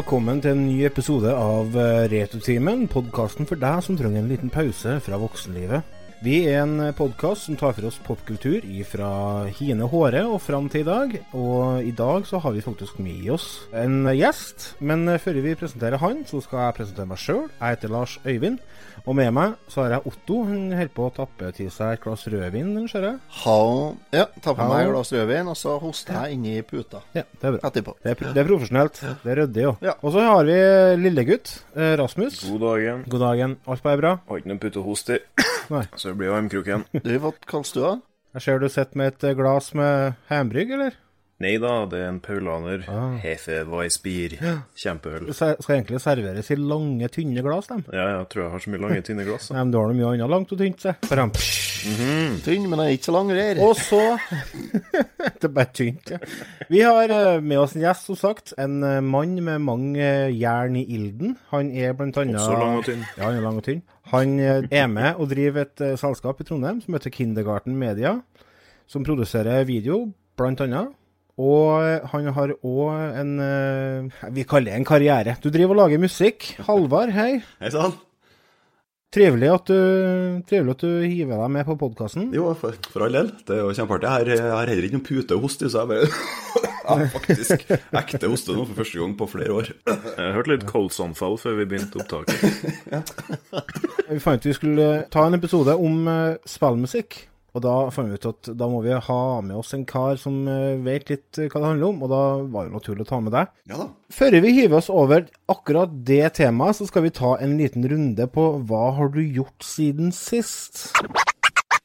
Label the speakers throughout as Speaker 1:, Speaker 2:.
Speaker 1: Velkommen til en ny episode av eh, Retrotimen, podkasten for deg som trenger en liten pause fra voksenlivet. Vi er en podkast som tar for oss popkultur fra hine håret og fram til i dag. Og i dag så har vi faktisk med oss en gjest. Men før vi presenterer han, så skal jeg presentere meg sjøl. Jeg heter Lars Øyvind. Og med meg så har jeg Otto. Han holder på å tappe til seg et glass rødvin, ser jeg.
Speaker 2: Ha, ja, ta på meg et glass rødvin, og så hoster jeg inni puta
Speaker 1: Ja, det er bra.
Speaker 2: etterpå.
Speaker 1: Det er, det er profesjonelt. Det er ryddig, jo.
Speaker 2: Ja.
Speaker 1: Og så har vi lillegutt eh, Rasmus.
Speaker 3: God dagen.
Speaker 1: God dagen. Alt bare bra?
Speaker 3: Har ikke noen putehost i, så det blir varmkroken.
Speaker 2: Du, hva kaller du, det?
Speaker 1: Jeg ser du sitter med et glass med hembrygg, eller?
Speaker 3: Nei da, det er en paulaner.
Speaker 1: Ah.
Speaker 3: Hefeweissbier. Kjempeøl.
Speaker 1: Det se- skal egentlig serveres i lange, tynne glass, dem.
Speaker 3: Ja, jeg tror jeg har så mye lange, tynne glass.
Speaker 1: Nei, men du har noe mye annet langt og tynt, se. Bram.
Speaker 2: Tynn, men jeg er ikke så lang der.
Speaker 1: Og så Det er bare tynt, ja. Vi har eh, med oss en gjest, som sagt. En eh, mann med mange eh, jern i ilden. Han er blant annet
Speaker 3: Også lang og tynn.
Speaker 1: Ja, han er lang og tynn. Han er med og driver et uh, selskap i Trondheim som heter Kindergarten Media, som produserer video, blant annet. Og eh, han har òg en eh, Vi kaller det en karriere. Du driver og lager musikk. Halvard, hei.
Speaker 4: Hei sann.
Speaker 1: Trivelig at du, trivelig at du hiver deg med på podkasten.
Speaker 4: Jo, for, for all del. Det er jo kjempeartig. Jeg har, heller ikke noen pute å hoste, så jeg bare ja, faktisk ekte hoste nå for første gang på flere år.
Speaker 3: Jeg hørte litt kolsanfall før vi begynte opptaket.
Speaker 1: Vi fant ut vi skulle ta en episode om eh, spillmusikk. Og da fant vi ut at da må vi ha med oss en kar som eh, vet litt eh, hva det handler om, og da var det naturlig å ta med deg.
Speaker 4: Ja da.
Speaker 1: Før vi hiver oss over akkurat det temaet, så skal vi ta en liten runde på hva har du gjort siden sist?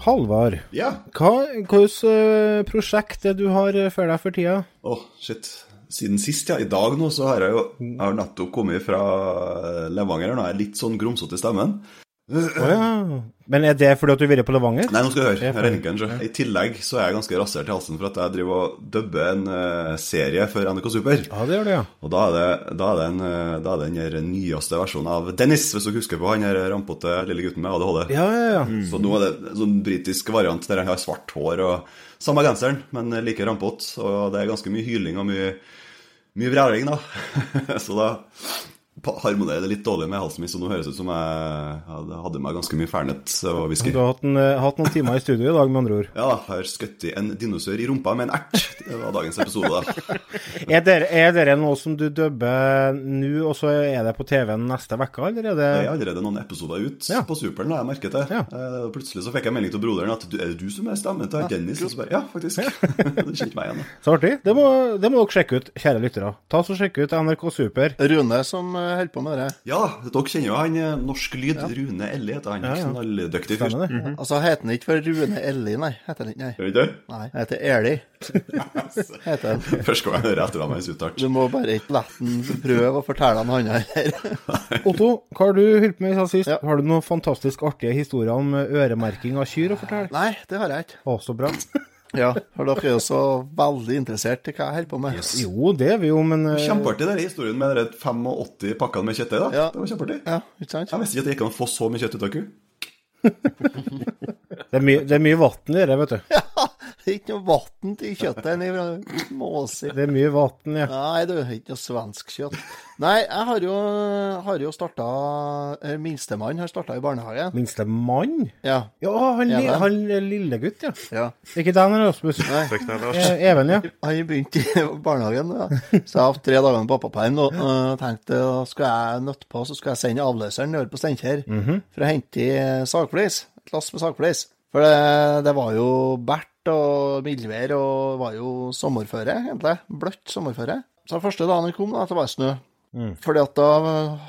Speaker 1: Halvard,
Speaker 4: Ja.
Speaker 1: hva hvilket eh, prosjekt er du har eh, for deg for tida?
Speaker 4: Å, shit. Siden sist, ja. I dag nå så har jeg jo Jeg har nettopp kommet fra eh, Levanger. Nå er jeg litt sånn grumsete i stemmen.
Speaker 1: Å ja. Men er det fordi at du har vært på Levanger?
Speaker 4: Nei, nå skal du høre. Her er linken, så. I tillegg så er jeg ganske rasert i halsen for at jeg driver og dubber en uh, serie for NRK Super.
Speaker 1: Ja, det gjør du, ja.
Speaker 4: Og da er det, da er det, en, eh, da er det den her nyeste versjonen av Dennis, hvis du husker på han her rampete lille gutten med ADHD.
Speaker 1: Ja, ja, ja.
Speaker 4: Så nå er det en sånn britisk variant der han har svart hår og samme genseren, men like rampete. Og det er ganske mye hyling og mye, mye vræling, da. så da harmonerer det litt dårlig med halsen min, så nå høres det ut som jeg hadde, hadde meg ganske mye fernet og whisky.
Speaker 1: Du har hatt, en, eh, hatt noen timer i studio i dag, med andre ord.
Speaker 4: Ja, jeg har skutt i en dinosaur i rumpa med en ert. Det var dagens episode, da.
Speaker 1: Er dere, er dere noe som du dubber nå, og så er det på TV-en neste uke, eller er det
Speaker 4: Det er allerede noen episoder ut
Speaker 1: Ja.
Speaker 4: på Superen, har jeg merket det.
Speaker 1: Ja.
Speaker 4: Eh, Plutselig så fikk jeg melding til broderen at du, er det du som er stemmen til Dennis? Og så bare, ja, faktisk. det kjente meg igjen. da.
Speaker 1: Så artig. Det må, det må dere sjekke ut, kjære lyttere. Ta så Sjekk ut NRK Super.
Speaker 2: Rune som eh, holder på med det.
Speaker 4: Ja, dere kjenner jo han eh, Norsk Lyd. Rune Elli heter han.
Speaker 1: Ja, ja.
Speaker 4: Knalldyktig fyr.
Speaker 1: Mm -hmm.
Speaker 2: Altså, heter han ikke for Rune Elli, nei? Heter han ikke, nei.
Speaker 4: Gjør han det?
Speaker 2: Nei, han heter Eli. Heter han.
Speaker 4: Første gang jeg høre etternavnet hans uttalt.
Speaker 2: Du må bare ikke la han prøve å fortelle han han her.
Speaker 1: Otto, hva har du holdt på med siden sist?
Speaker 2: Ja.
Speaker 1: Har du noen fantastisk artige historier om eh, øremerking av kyr å fortelle?
Speaker 2: Nei, det har jeg ikke.
Speaker 1: Å, så bra.
Speaker 2: Ja, for dere er jo så veldig interessert i hva jeg holder på med.
Speaker 1: Jo, det er vi jo, men uh...
Speaker 4: Kjempeartig den historien med de 85 pakkene med kjøttdeig. da.
Speaker 2: Ja.
Speaker 4: Det var kjempeartig.
Speaker 2: Ja, ikke sant?
Speaker 4: Jeg visste ikke at det gikk an å få så mye kjøtt ut av ku.
Speaker 1: det er, mye- det er mye vann i det, vet du.
Speaker 2: Ja, det er ikke noe vann til kjøttet i måsi.
Speaker 1: Det er mye vann, ja.
Speaker 2: Nei, det er ikke noe svensk kjøtt. Nei, jeg har jo, har jo starta Minstemann har starta i barnehagen.
Speaker 1: Minstemann?
Speaker 2: Ja.
Speaker 1: Ja, han, li, han lillegutt, ja.
Speaker 2: ja.
Speaker 1: Ikke den, Rasmus.
Speaker 2: Nei.
Speaker 3: Deg.
Speaker 1: Eh, Even, ja.
Speaker 2: Han begynte i barnehagen, ja. så jeg har hatt tre dager med pappaperm og tenkte skal jeg nøtte på, så skal jeg sende avløseren nedover på Steinkjer for å hente i sagflis. Et lass med sagflis. For det, det var jo bært og mildvær og var jo sommerføre, egentlig. Bløtt sommerføre. Så den første dagen jeg kom, da, det var snø. Fordi at da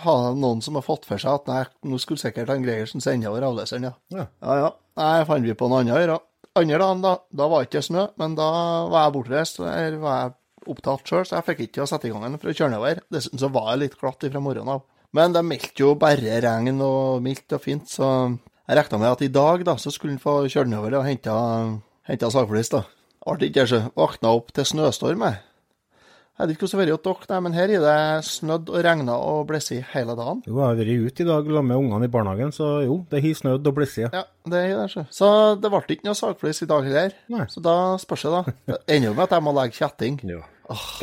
Speaker 2: hadde noen som har fått for seg at nei, nå skulle sikkert han Gregersen sende over avløseren, ja.
Speaker 1: Ja.
Speaker 2: Ja, ja. Nei, fant vi på noe annet å gjøre. Andre dagen, da, da var ikke snø, men da var jeg bortreist, Der var jeg opptatt sjøl, så jeg fikk ikke til å sette i gang den for å kjøre nedover. Dessuten så var jeg litt glatt ifra morgenen av. Men det meldte jo bare regn og mildt og fint, så jeg regna med at i dag da, så skulle han få kjøre nedover og henta, henta sagflis. da. Artig, ikke så våkna opp til snøstorm, jeg. Jeg vet ikke hvordan det har vært hos dere, men her er det snødd og regna og blåst hele dagen.
Speaker 1: Jo, jeg har vært ute i dag sammen med ungene i barnehagen, så jo, det har snødd og blåst.
Speaker 2: Ja, det er det, så. Så det ble ikke noe sagflis i dag heller.
Speaker 1: Nei.
Speaker 2: Så da spørs det, da. Det ender jo med at jeg må legge kjetting.
Speaker 3: Ja.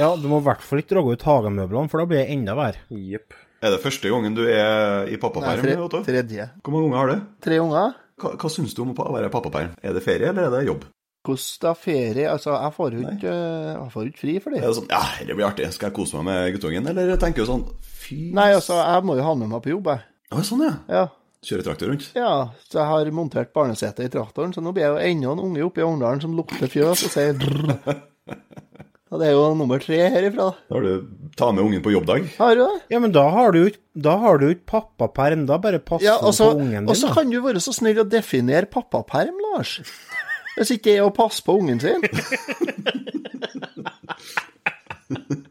Speaker 1: Ja, du må i hvert fall ikke dra ut hagemøblene, for da blir det enda verre.
Speaker 3: Yep.
Speaker 4: Er det første gangen du er i
Speaker 2: Nei,
Speaker 4: pappaperm,
Speaker 2: tre, tredje.
Speaker 4: Hvor mange unger har du?
Speaker 2: Tre unger.
Speaker 4: Hva, hva syns du om å være pappaperm? Er det ferie, eller er det jobb?
Speaker 2: Hvordan er ferie? Altså, jeg får jo ikke, får ikke fri for det.
Speaker 4: Er det sånn ja, det blir artig, skal jeg kose meg med guttungen? Eller tenker du sånn fy
Speaker 2: Nei, altså, jeg må jo ha med meg på jobb, jeg.
Speaker 4: Ja, sånn, ja.
Speaker 2: Ja.
Speaker 4: Kjøre traktor rundt?
Speaker 2: ja, så jeg har montert barnesete i traktoren, så nå blir jeg jo enda en unge oppe i Ongdalen som lukter fjøs og sier drrr. Og det er jo nummer tre herifra.
Speaker 4: Da har du ta med ungen på jobbdag.
Speaker 2: Har du det?
Speaker 1: Ja, men da har du jo ikke pappaperm, da bare passer
Speaker 2: Ja,
Speaker 1: du
Speaker 2: og så
Speaker 1: på ungen
Speaker 2: og så kan du være så snill å definere pappaperm, Lars. Hvis ikke det er å passe på ungen sin.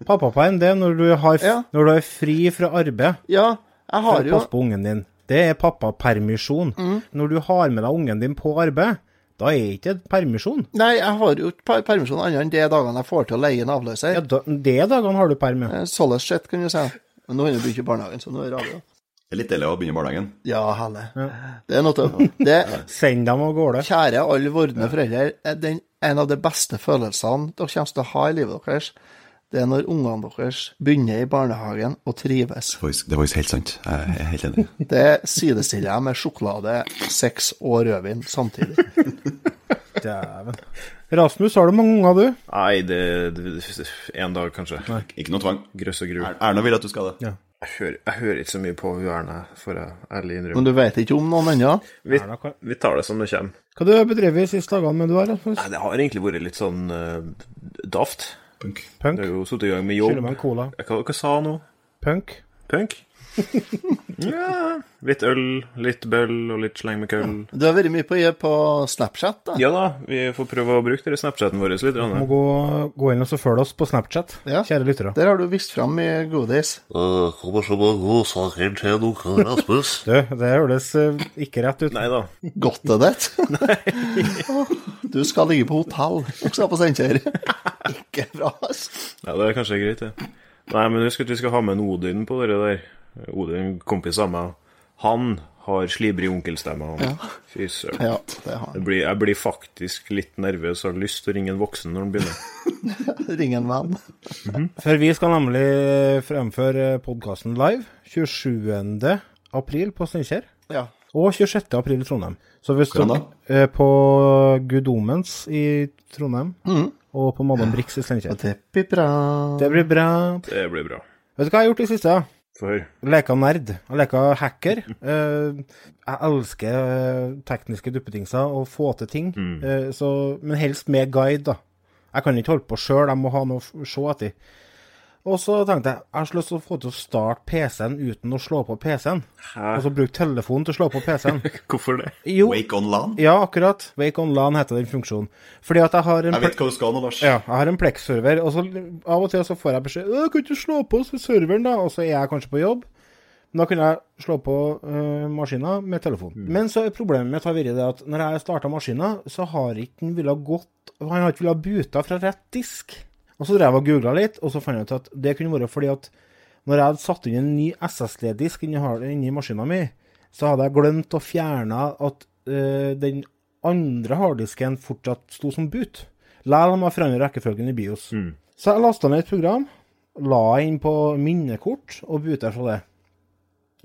Speaker 1: Pappaperm, det er når du, har,
Speaker 2: Ja.
Speaker 1: når du er fri fra arbeid
Speaker 2: Ja, jeg har jo
Speaker 1: passe på ungen din. Det er pappapermisjon.
Speaker 2: Mm.
Speaker 1: Når du har med deg ungen din på arbeid, da er ikke det permisjon.
Speaker 2: Nei, jeg har jo ikke per- permisjon annet enn de dagene jeg får til å leie en avløser.
Speaker 1: Ja, da, De dagene har du perm, ja.
Speaker 2: Sånn Således sett, kan du si. Men nå er det jo ikke i barnehagen, så nå er det radio.
Speaker 4: Det er litt deilig å begynne i barnehagen.
Speaker 2: Ja, helle. Det er noe til. Det,
Speaker 1: Send dem av gårde.
Speaker 2: kjære alle vordende foreldre, er den, en av de beste følelsene dere kommer til å ha i livet deres, det er når ungene deres begynner i barnehagen og trives.
Speaker 4: Det var faktisk- det var faktisk helt sant. Jeg er helt enig.
Speaker 2: Det sidestiller jeg med sjokolade, sex og rødvin samtidig.
Speaker 1: Dæven. Rasmus, har du mange unger, du?
Speaker 3: Nei, det, det En dag, kanskje.
Speaker 4: Ikke noe tvang.
Speaker 3: Grøss og gru.
Speaker 4: Er- Erna vil at du skal det.
Speaker 1: Ja.
Speaker 3: Jeg hører, jeg hører ikke så mye på Erna, for å ærlig ærlig
Speaker 2: Men du vet ikke om noen ennå?
Speaker 3: Vi, vi tar det som det kommer.
Speaker 1: Hva har du bedrevet de siste dagene med du har, Rasmus?
Speaker 3: Nei, det har egentlig vært litt sånn uh, daft.
Speaker 4: Punk.
Speaker 1: Punk?
Speaker 3: Det er jo satt i gang med
Speaker 1: Skylder meg en cola.
Speaker 3: Hva, hva sa han nå?
Speaker 1: Punk?
Speaker 3: Punk? Ja Litt øl, litt bøll og litt sleng med køll.
Speaker 2: Du har vært mye på, på Snapchat, da.
Speaker 3: Ja da, vi får prøve å bruke dere Snapchaten vår litt.
Speaker 1: Må gå, gå inn og så følge oss på Snapchat,
Speaker 2: Ja.
Speaker 1: kjære lyttere.
Speaker 2: Der har du vist fram mye godis.
Speaker 5: Uh, kommer så god saker til noen Rasmus.
Speaker 1: Du, det høres eh, ikke rett ut.
Speaker 3: Nei da.
Speaker 2: Godtet det. du skal ligge på hotell også på Steinkjer. Ikke bra, altså.
Speaker 3: Ja, det er kanskje greit, det. Nei, men husk at vi skal ha med en Odin på det der. Odin, kompis av meg, han har slibrig onkelstemme. han. Fy søren.
Speaker 2: Ja,
Speaker 3: Jeg jeg blir faktisk litt nervøs og har lyst til å ringe en voksen når han begynner.
Speaker 2: Ring en venn.
Speaker 1: For vi skal nemlig fremføre podkasten live 27. april på Steinkjer.
Speaker 2: Ja.
Speaker 1: Og 26. april i Trondheim. Så hvis dere er på Gudomens i Trondheim, og på Madam Brix i Steinkjer
Speaker 2: det blir bra.
Speaker 1: Det blir bra.
Speaker 3: Det blir bra.
Speaker 1: Vet du hva jeg har gjort i siste?
Speaker 3: Få høre.
Speaker 1: Leka nerd. Jeg leka hacker. Eh, jeg elsker eh, tekniske duppedingser og få til ting, mm. så, men helst med guide, da. Jeg kan ikke holde på sjøl, jeg må ha noe å se etter. Og så tenkte jeg jeg har så lyst til å få til å starte PC-en uten å slå på PC-en. Og så bruke telefonen til å slå på PC-en.
Speaker 3: Hvorfor det?
Speaker 1: Jo,
Speaker 4: Wake on LAN?
Speaker 1: ja, akkurat. Wake on LAN heter den funksjonen. Fordi at jeg har en
Speaker 4: Jeg vet hva du skal nå, Lars.
Speaker 1: ja, jeg har en Plex-server, og så av og til så får jeg beskjed «Øh, 'Kan ikke du slå på serveren, da?' Og så er jeg kanskje på jobb. Men da kunne jeg slå på uh, maskina med telefon. Men så er problemet mitt har vært det at når jeg starta maskina, så har ikke den villet gått Han har ikke villet buta fra rett disk. Og så drev jeg og googla litt, og så fant jeg ut at det kunne være fordi at når jeg hadde satt inn en ny SSD-disk inni, inni maskina mi, så hadde jeg glemt å fjerne at eh, den andre harddisken fortsatt sto som boot. Likevel om jeg forandrer rekkefølgen i BIOS. Så jeg lasta ned et program, la inn på minnekort og boota fra det.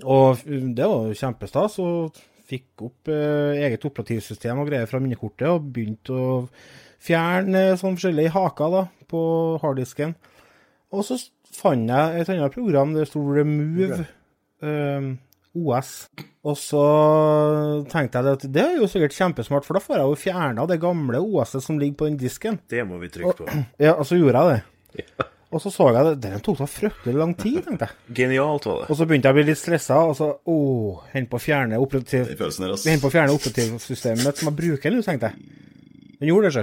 Speaker 1: Og mm, det var jo kjempestas. Og fikk opp eh, eget operativsystem og greier fra minnekortet, og begynte å fjerne eh, sånn forskjellige haker da, på harddisken. Og så fant jeg et annet program, det sto Remove um, OS. Og så tenkte jeg at det er jo sikkert kjempesmart, for da får jeg jo fjerna det gamle OS-et som ligger på den disken.
Speaker 3: Det må vi trykke på.
Speaker 1: Ja, og så gjorde jeg det. Og så så jeg det. Den tok så fryktelig lang tid, tenkte jeg.
Speaker 3: Genialt var det.
Speaker 1: Og så begynte jeg å bli litt stressa, og så å. Hent på å fjerne operativsystemet som jeg bruker nå, tenkte jeg. Den gjorde det, sjø.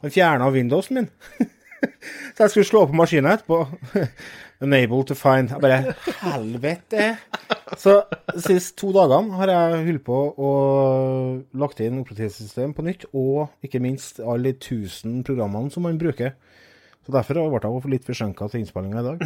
Speaker 1: Den fjerna Windowsen min. Så jeg skulle slå på maskinen etterpå. Unable to find. Jeg bare Helvete! Så de siste to dagene har jeg holdt på og lagt inn operativsystem på nytt, og ikke minst alle de tusen programmene som man bruker. Så derfor ble jeg litt forsinka til innspillinga i dag.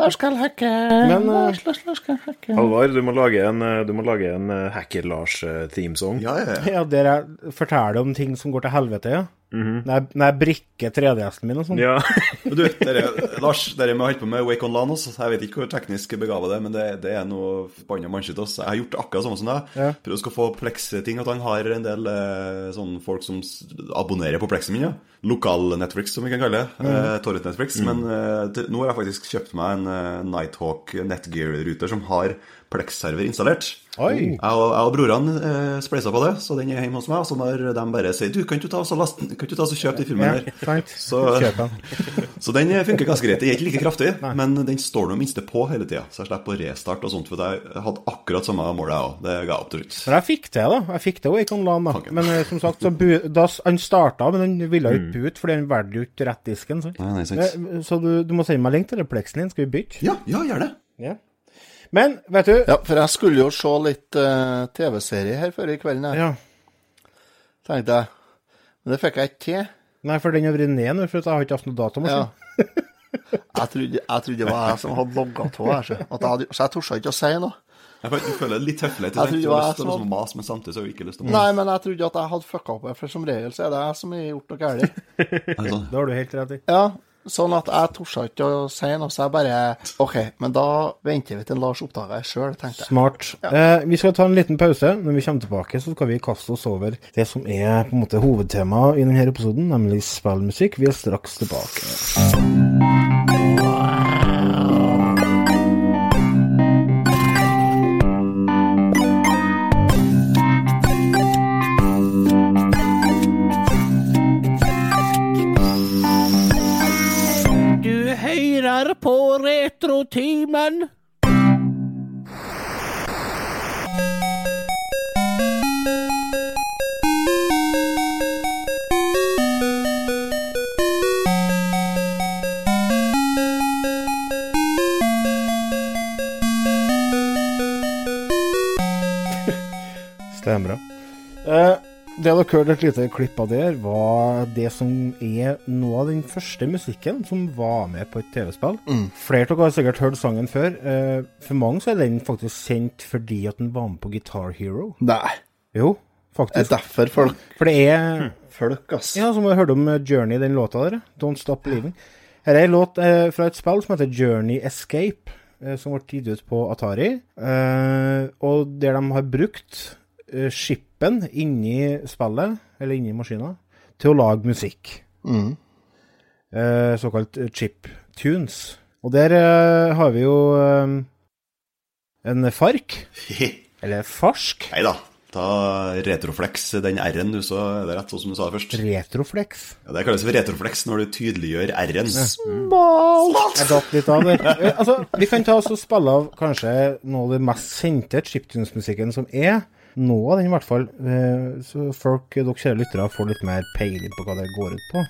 Speaker 2: Lars skal hacke.
Speaker 1: Men Lars
Speaker 2: Der skal hacke.
Speaker 3: Halvard, du må lage en, eh, du må lage en eh, Hacker-Lars-themesong.
Speaker 4: Ja, ja, ja.
Speaker 1: ja, der jeg forteller om ting som går til helvete, ja. Når, jeg, når jeg brikker 3DS-en min og sånn.
Speaker 3: Ja.
Speaker 4: Du, dere, Lars, dere må holde på med Wake on LAN også. Jeg vet ikke hvor teknisk begava det er, men det, det er noe forbanna mannskitt. Jeg har gjort akkurat samme som deg.
Speaker 1: Ja.
Speaker 4: Prøvd å skal få Plex-ting. At han har en del eh, sånne folk som abonnerer på Plexen min. ja. Lokal-Netflix, som vi kan kalle det. Eh, Torrent Netflix. Men eh, til, nå har jeg faktisk kjøpt meg en eh, Nighthawk Netgear-ruter som har Plex-server installert.
Speaker 1: Oi.
Speaker 4: Jeg og, jeg og brorene eh, spleisa på det, så den er hjemme hos meg. Og så når de bare sier Du, kan du ta og laste- kan du ta og så kjøpe de filmene
Speaker 1: Ja,
Speaker 4: der?
Speaker 1: sant.
Speaker 4: Så, så den funker ganske greit. Den er ikke like kraftig, men den står nå minste på hele tida. Så jeg slipper å restarte og sånt, for jeg hadde akkurat samme mål, jeg òg. Det ga jeg opp til slutt.
Speaker 1: Men jeg fikk det, da. Jeg fikk det Wake on LAN, da.
Speaker 4: Fanken.
Speaker 1: Men eh, som sagt, så bu da han starta, men han ville jo ikke boot, for den valgte jo ikke rett disken. Så,
Speaker 4: Nei, nei.
Speaker 1: Eh, Så du, du må sende meg link til repleksen din. Skal vi bytte?
Speaker 4: Ja, ja, gjør det.
Speaker 1: Ja. Men, vet du
Speaker 2: Ja, for jeg skulle jo se litt uh, TV-serie her før i kvelden, her,
Speaker 1: ja.
Speaker 2: tenkte jeg. Men det fikk jeg ikke til.
Speaker 1: Nei, for den har vært ned nå, for jeg har ikke hatt noe datamaskin.
Speaker 2: Ja. Jeg trodde, jeg trodde det var jeg som hadde logga av her, så, jeg torde ikke å si noe.
Speaker 4: Jeg føler- jeg føler litt tøffelig til det. Du har lyst til å mase, men samtidig så har du ikke lyst til å
Speaker 2: Nei, men jeg trodde at jeg hadde fucka opp, for som regel så er det jeg som har gjort noe galt.
Speaker 4: Det sånn?
Speaker 1: Det har du helt rett i.
Speaker 2: Ja, sånn at jeg torde ikke å si noe, så jeg bare OK, men da venter vi til Lars oppdager det sjøl, tenkte jeg.
Speaker 1: Smart. Eh, vi skal ta en liten pause. Når vi kommer tilbake, så skal vi kaste oss over det som er på en måte hovedtemaet i denne episoden, nemlig spillmusikk. Vi er straks tilbake. Retrotimen. Det dere hørte et lite klipp av der, var det som er noe av den første musikken som var med på et TV-spill. Flere av dere har sikkert hørt sangen før. Eh, for mange så er den faktisk kjent fordi at den var med på Guitar Hero.
Speaker 2: Nei.
Speaker 1: Jo, faktisk.
Speaker 2: Det er derfor folk,
Speaker 1: For det er
Speaker 2: folk ass.
Speaker 1: Ja, som vi hørte om eh, Journey, den låta der. Don't Stop Living. Her er en låt eh, fra et spill som heter Journey Escape, eh, som ble gitt ut på Atari. Eh, og der de har brukt eh, chipen inni spillet, eller inni maskina, til å lage musikk.
Speaker 2: Mm.
Speaker 1: Eh, såkalt chip tunes. Og der eh, har vi jo eh, en fark, eller farsk,
Speaker 4: Nei da. Ta retroflex, den R-en du, så det er rett sånn som du sa først.
Speaker 1: retroflex.
Speaker 4: Ja, det kalles for retroflex når du tydeliggjør R-en.
Speaker 1: Jeg datt litt av der. Altså, vi kan ta oss og spille av kanskje noe av det mest kjente chiptunes-musikken som er. Noe av den, i hvert fall. Eh, Så folk, dere kjære lyttere, får litt mer peiling på hva det går ut på.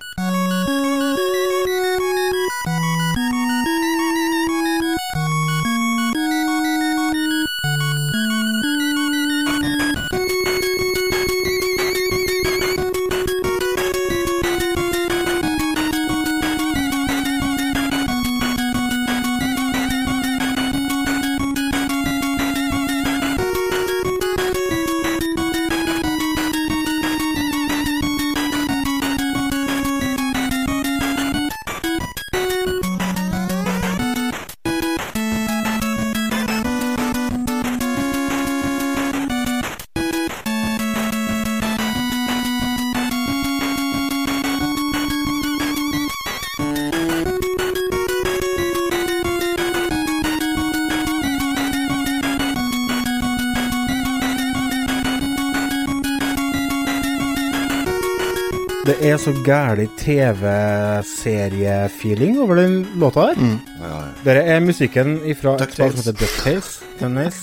Speaker 1: Er så gæren TV-seriefeeling over den låta her.
Speaker 4: Mm. ja, ja.
Speaker 1: Dette er musikken fra et spill som heter Ducktails.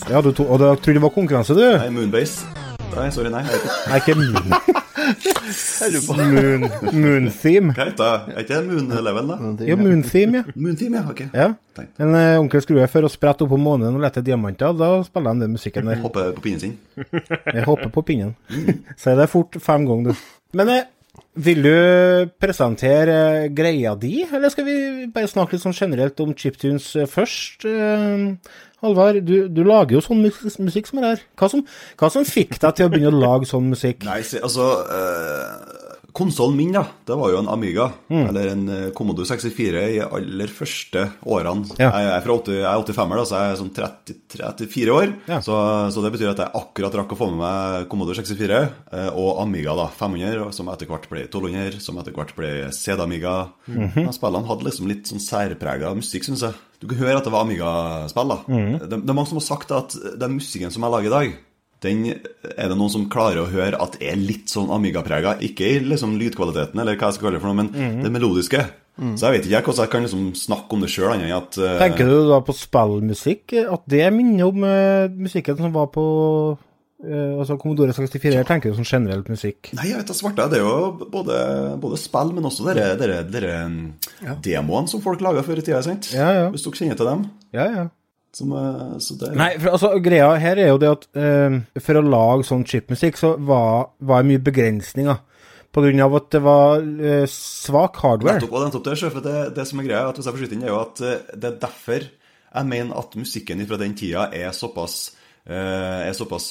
Speaker 1: Ja, du to, og du trodde det var konkurranse, du?
Speaker 4: Nei, Moonbase. Nei, sorry, nei. Jeg ikke.
Speaker 1: Nei, ikke
Speaker 2: på
Speaker 1: Moon, moon Theme.
Speaker 4: Hva heter det? Er ikke det Moon Level, da?
Speaker 1: Ja, Moon Theme, ja.
Speaker 4: Moon theme, ja. Ok.
Speaker 1: ja. En uh, onkel Skrue for å sprette opp på månen og lete diamanter, da spiller han den musikken der.
Speaker 4: Hopper på pinnen sin.
Speaker 1: Jeg hopper på pinnen. Si det fort fem ganger, du. Men eh, vil du presentere greia di, eller skal vi bare snakke litt sånn generelt om chiptunes eh, først? Eh, Halvard, du, du lager jo sånn mus musikk som det her. Hva som, hva som fikk deg til å begynne å lage sånn musikk?
Speaker 4: Nei, altså eh, Konsollen min, da, det var jo en Amiga.
Speaker 1: Mm.
Speaker 4: Eller en eh, Commodore 64 i aller første årene.
Speaker 1: Ja.
Speaker 4: Jeg, er fra 80, jeg er 85-er, da, så jeg er sånn 30, 34 år.
Speaker 1: Ja.
Speaker 4: Så, så det betyr at jeg akkurat rakk å få med meg Commodore 64 eh, og Amiga da, 500, som etter hvert ble 1200, som etter hvert ble CD-Amiga.
Speaker 1: Mm
Speaker 4: -hmm. Spillene hadde liksom litt sånn særprega musikk, syns jeg. Du kan høre at det var Amiga-spill. da.
Speaker 1: Mhm.
Speaker 4: det, det er mange som har sagt at den musikken som jeg lager i dag den er det noen som klarer å høre at er litt sånn Amiga-prega. Ikke i liksom lydkvaliteten, eller hva jeg skal kalle det for noe, men
Speaker 1: Mhm.
Speaker 4: det melodiske. Så jeg vet ikke hvordan jeg kan liksom snakke om det sjøl, annet enn at eh,
Speaker 1: Tenker du da på spillmusikk? At det minner om uh, musikken som var på Uh, altså Commodore 64? ja. tenker du som generelt musikk?
Speaker 4: Nei, jeg vet da svarte. Det er jo både, både spill, men også dere, dere, dere ja. demoene som folk laga før i tida.
Speaker 1: Ja, ja.
Speaker 4: Hvis dere kjenner til dem.
Speaker 1: Ja, ja.
Speaker 4: Som, eh, så det,
Speaker 1: Nei, for altså, greia her er jo det at eh, for å lage sånn chipmusikk, så var, var det mye begrensninger. På grunn av at det var eh, svak hardware.
Speaker 4: Nettopp, og nettopp det, sjef, det, det som er greia, at hvis jeg får skyte inn, er jo at eh, det er derfor jeg mener at musikken fra den tida er såpass eh, er såpass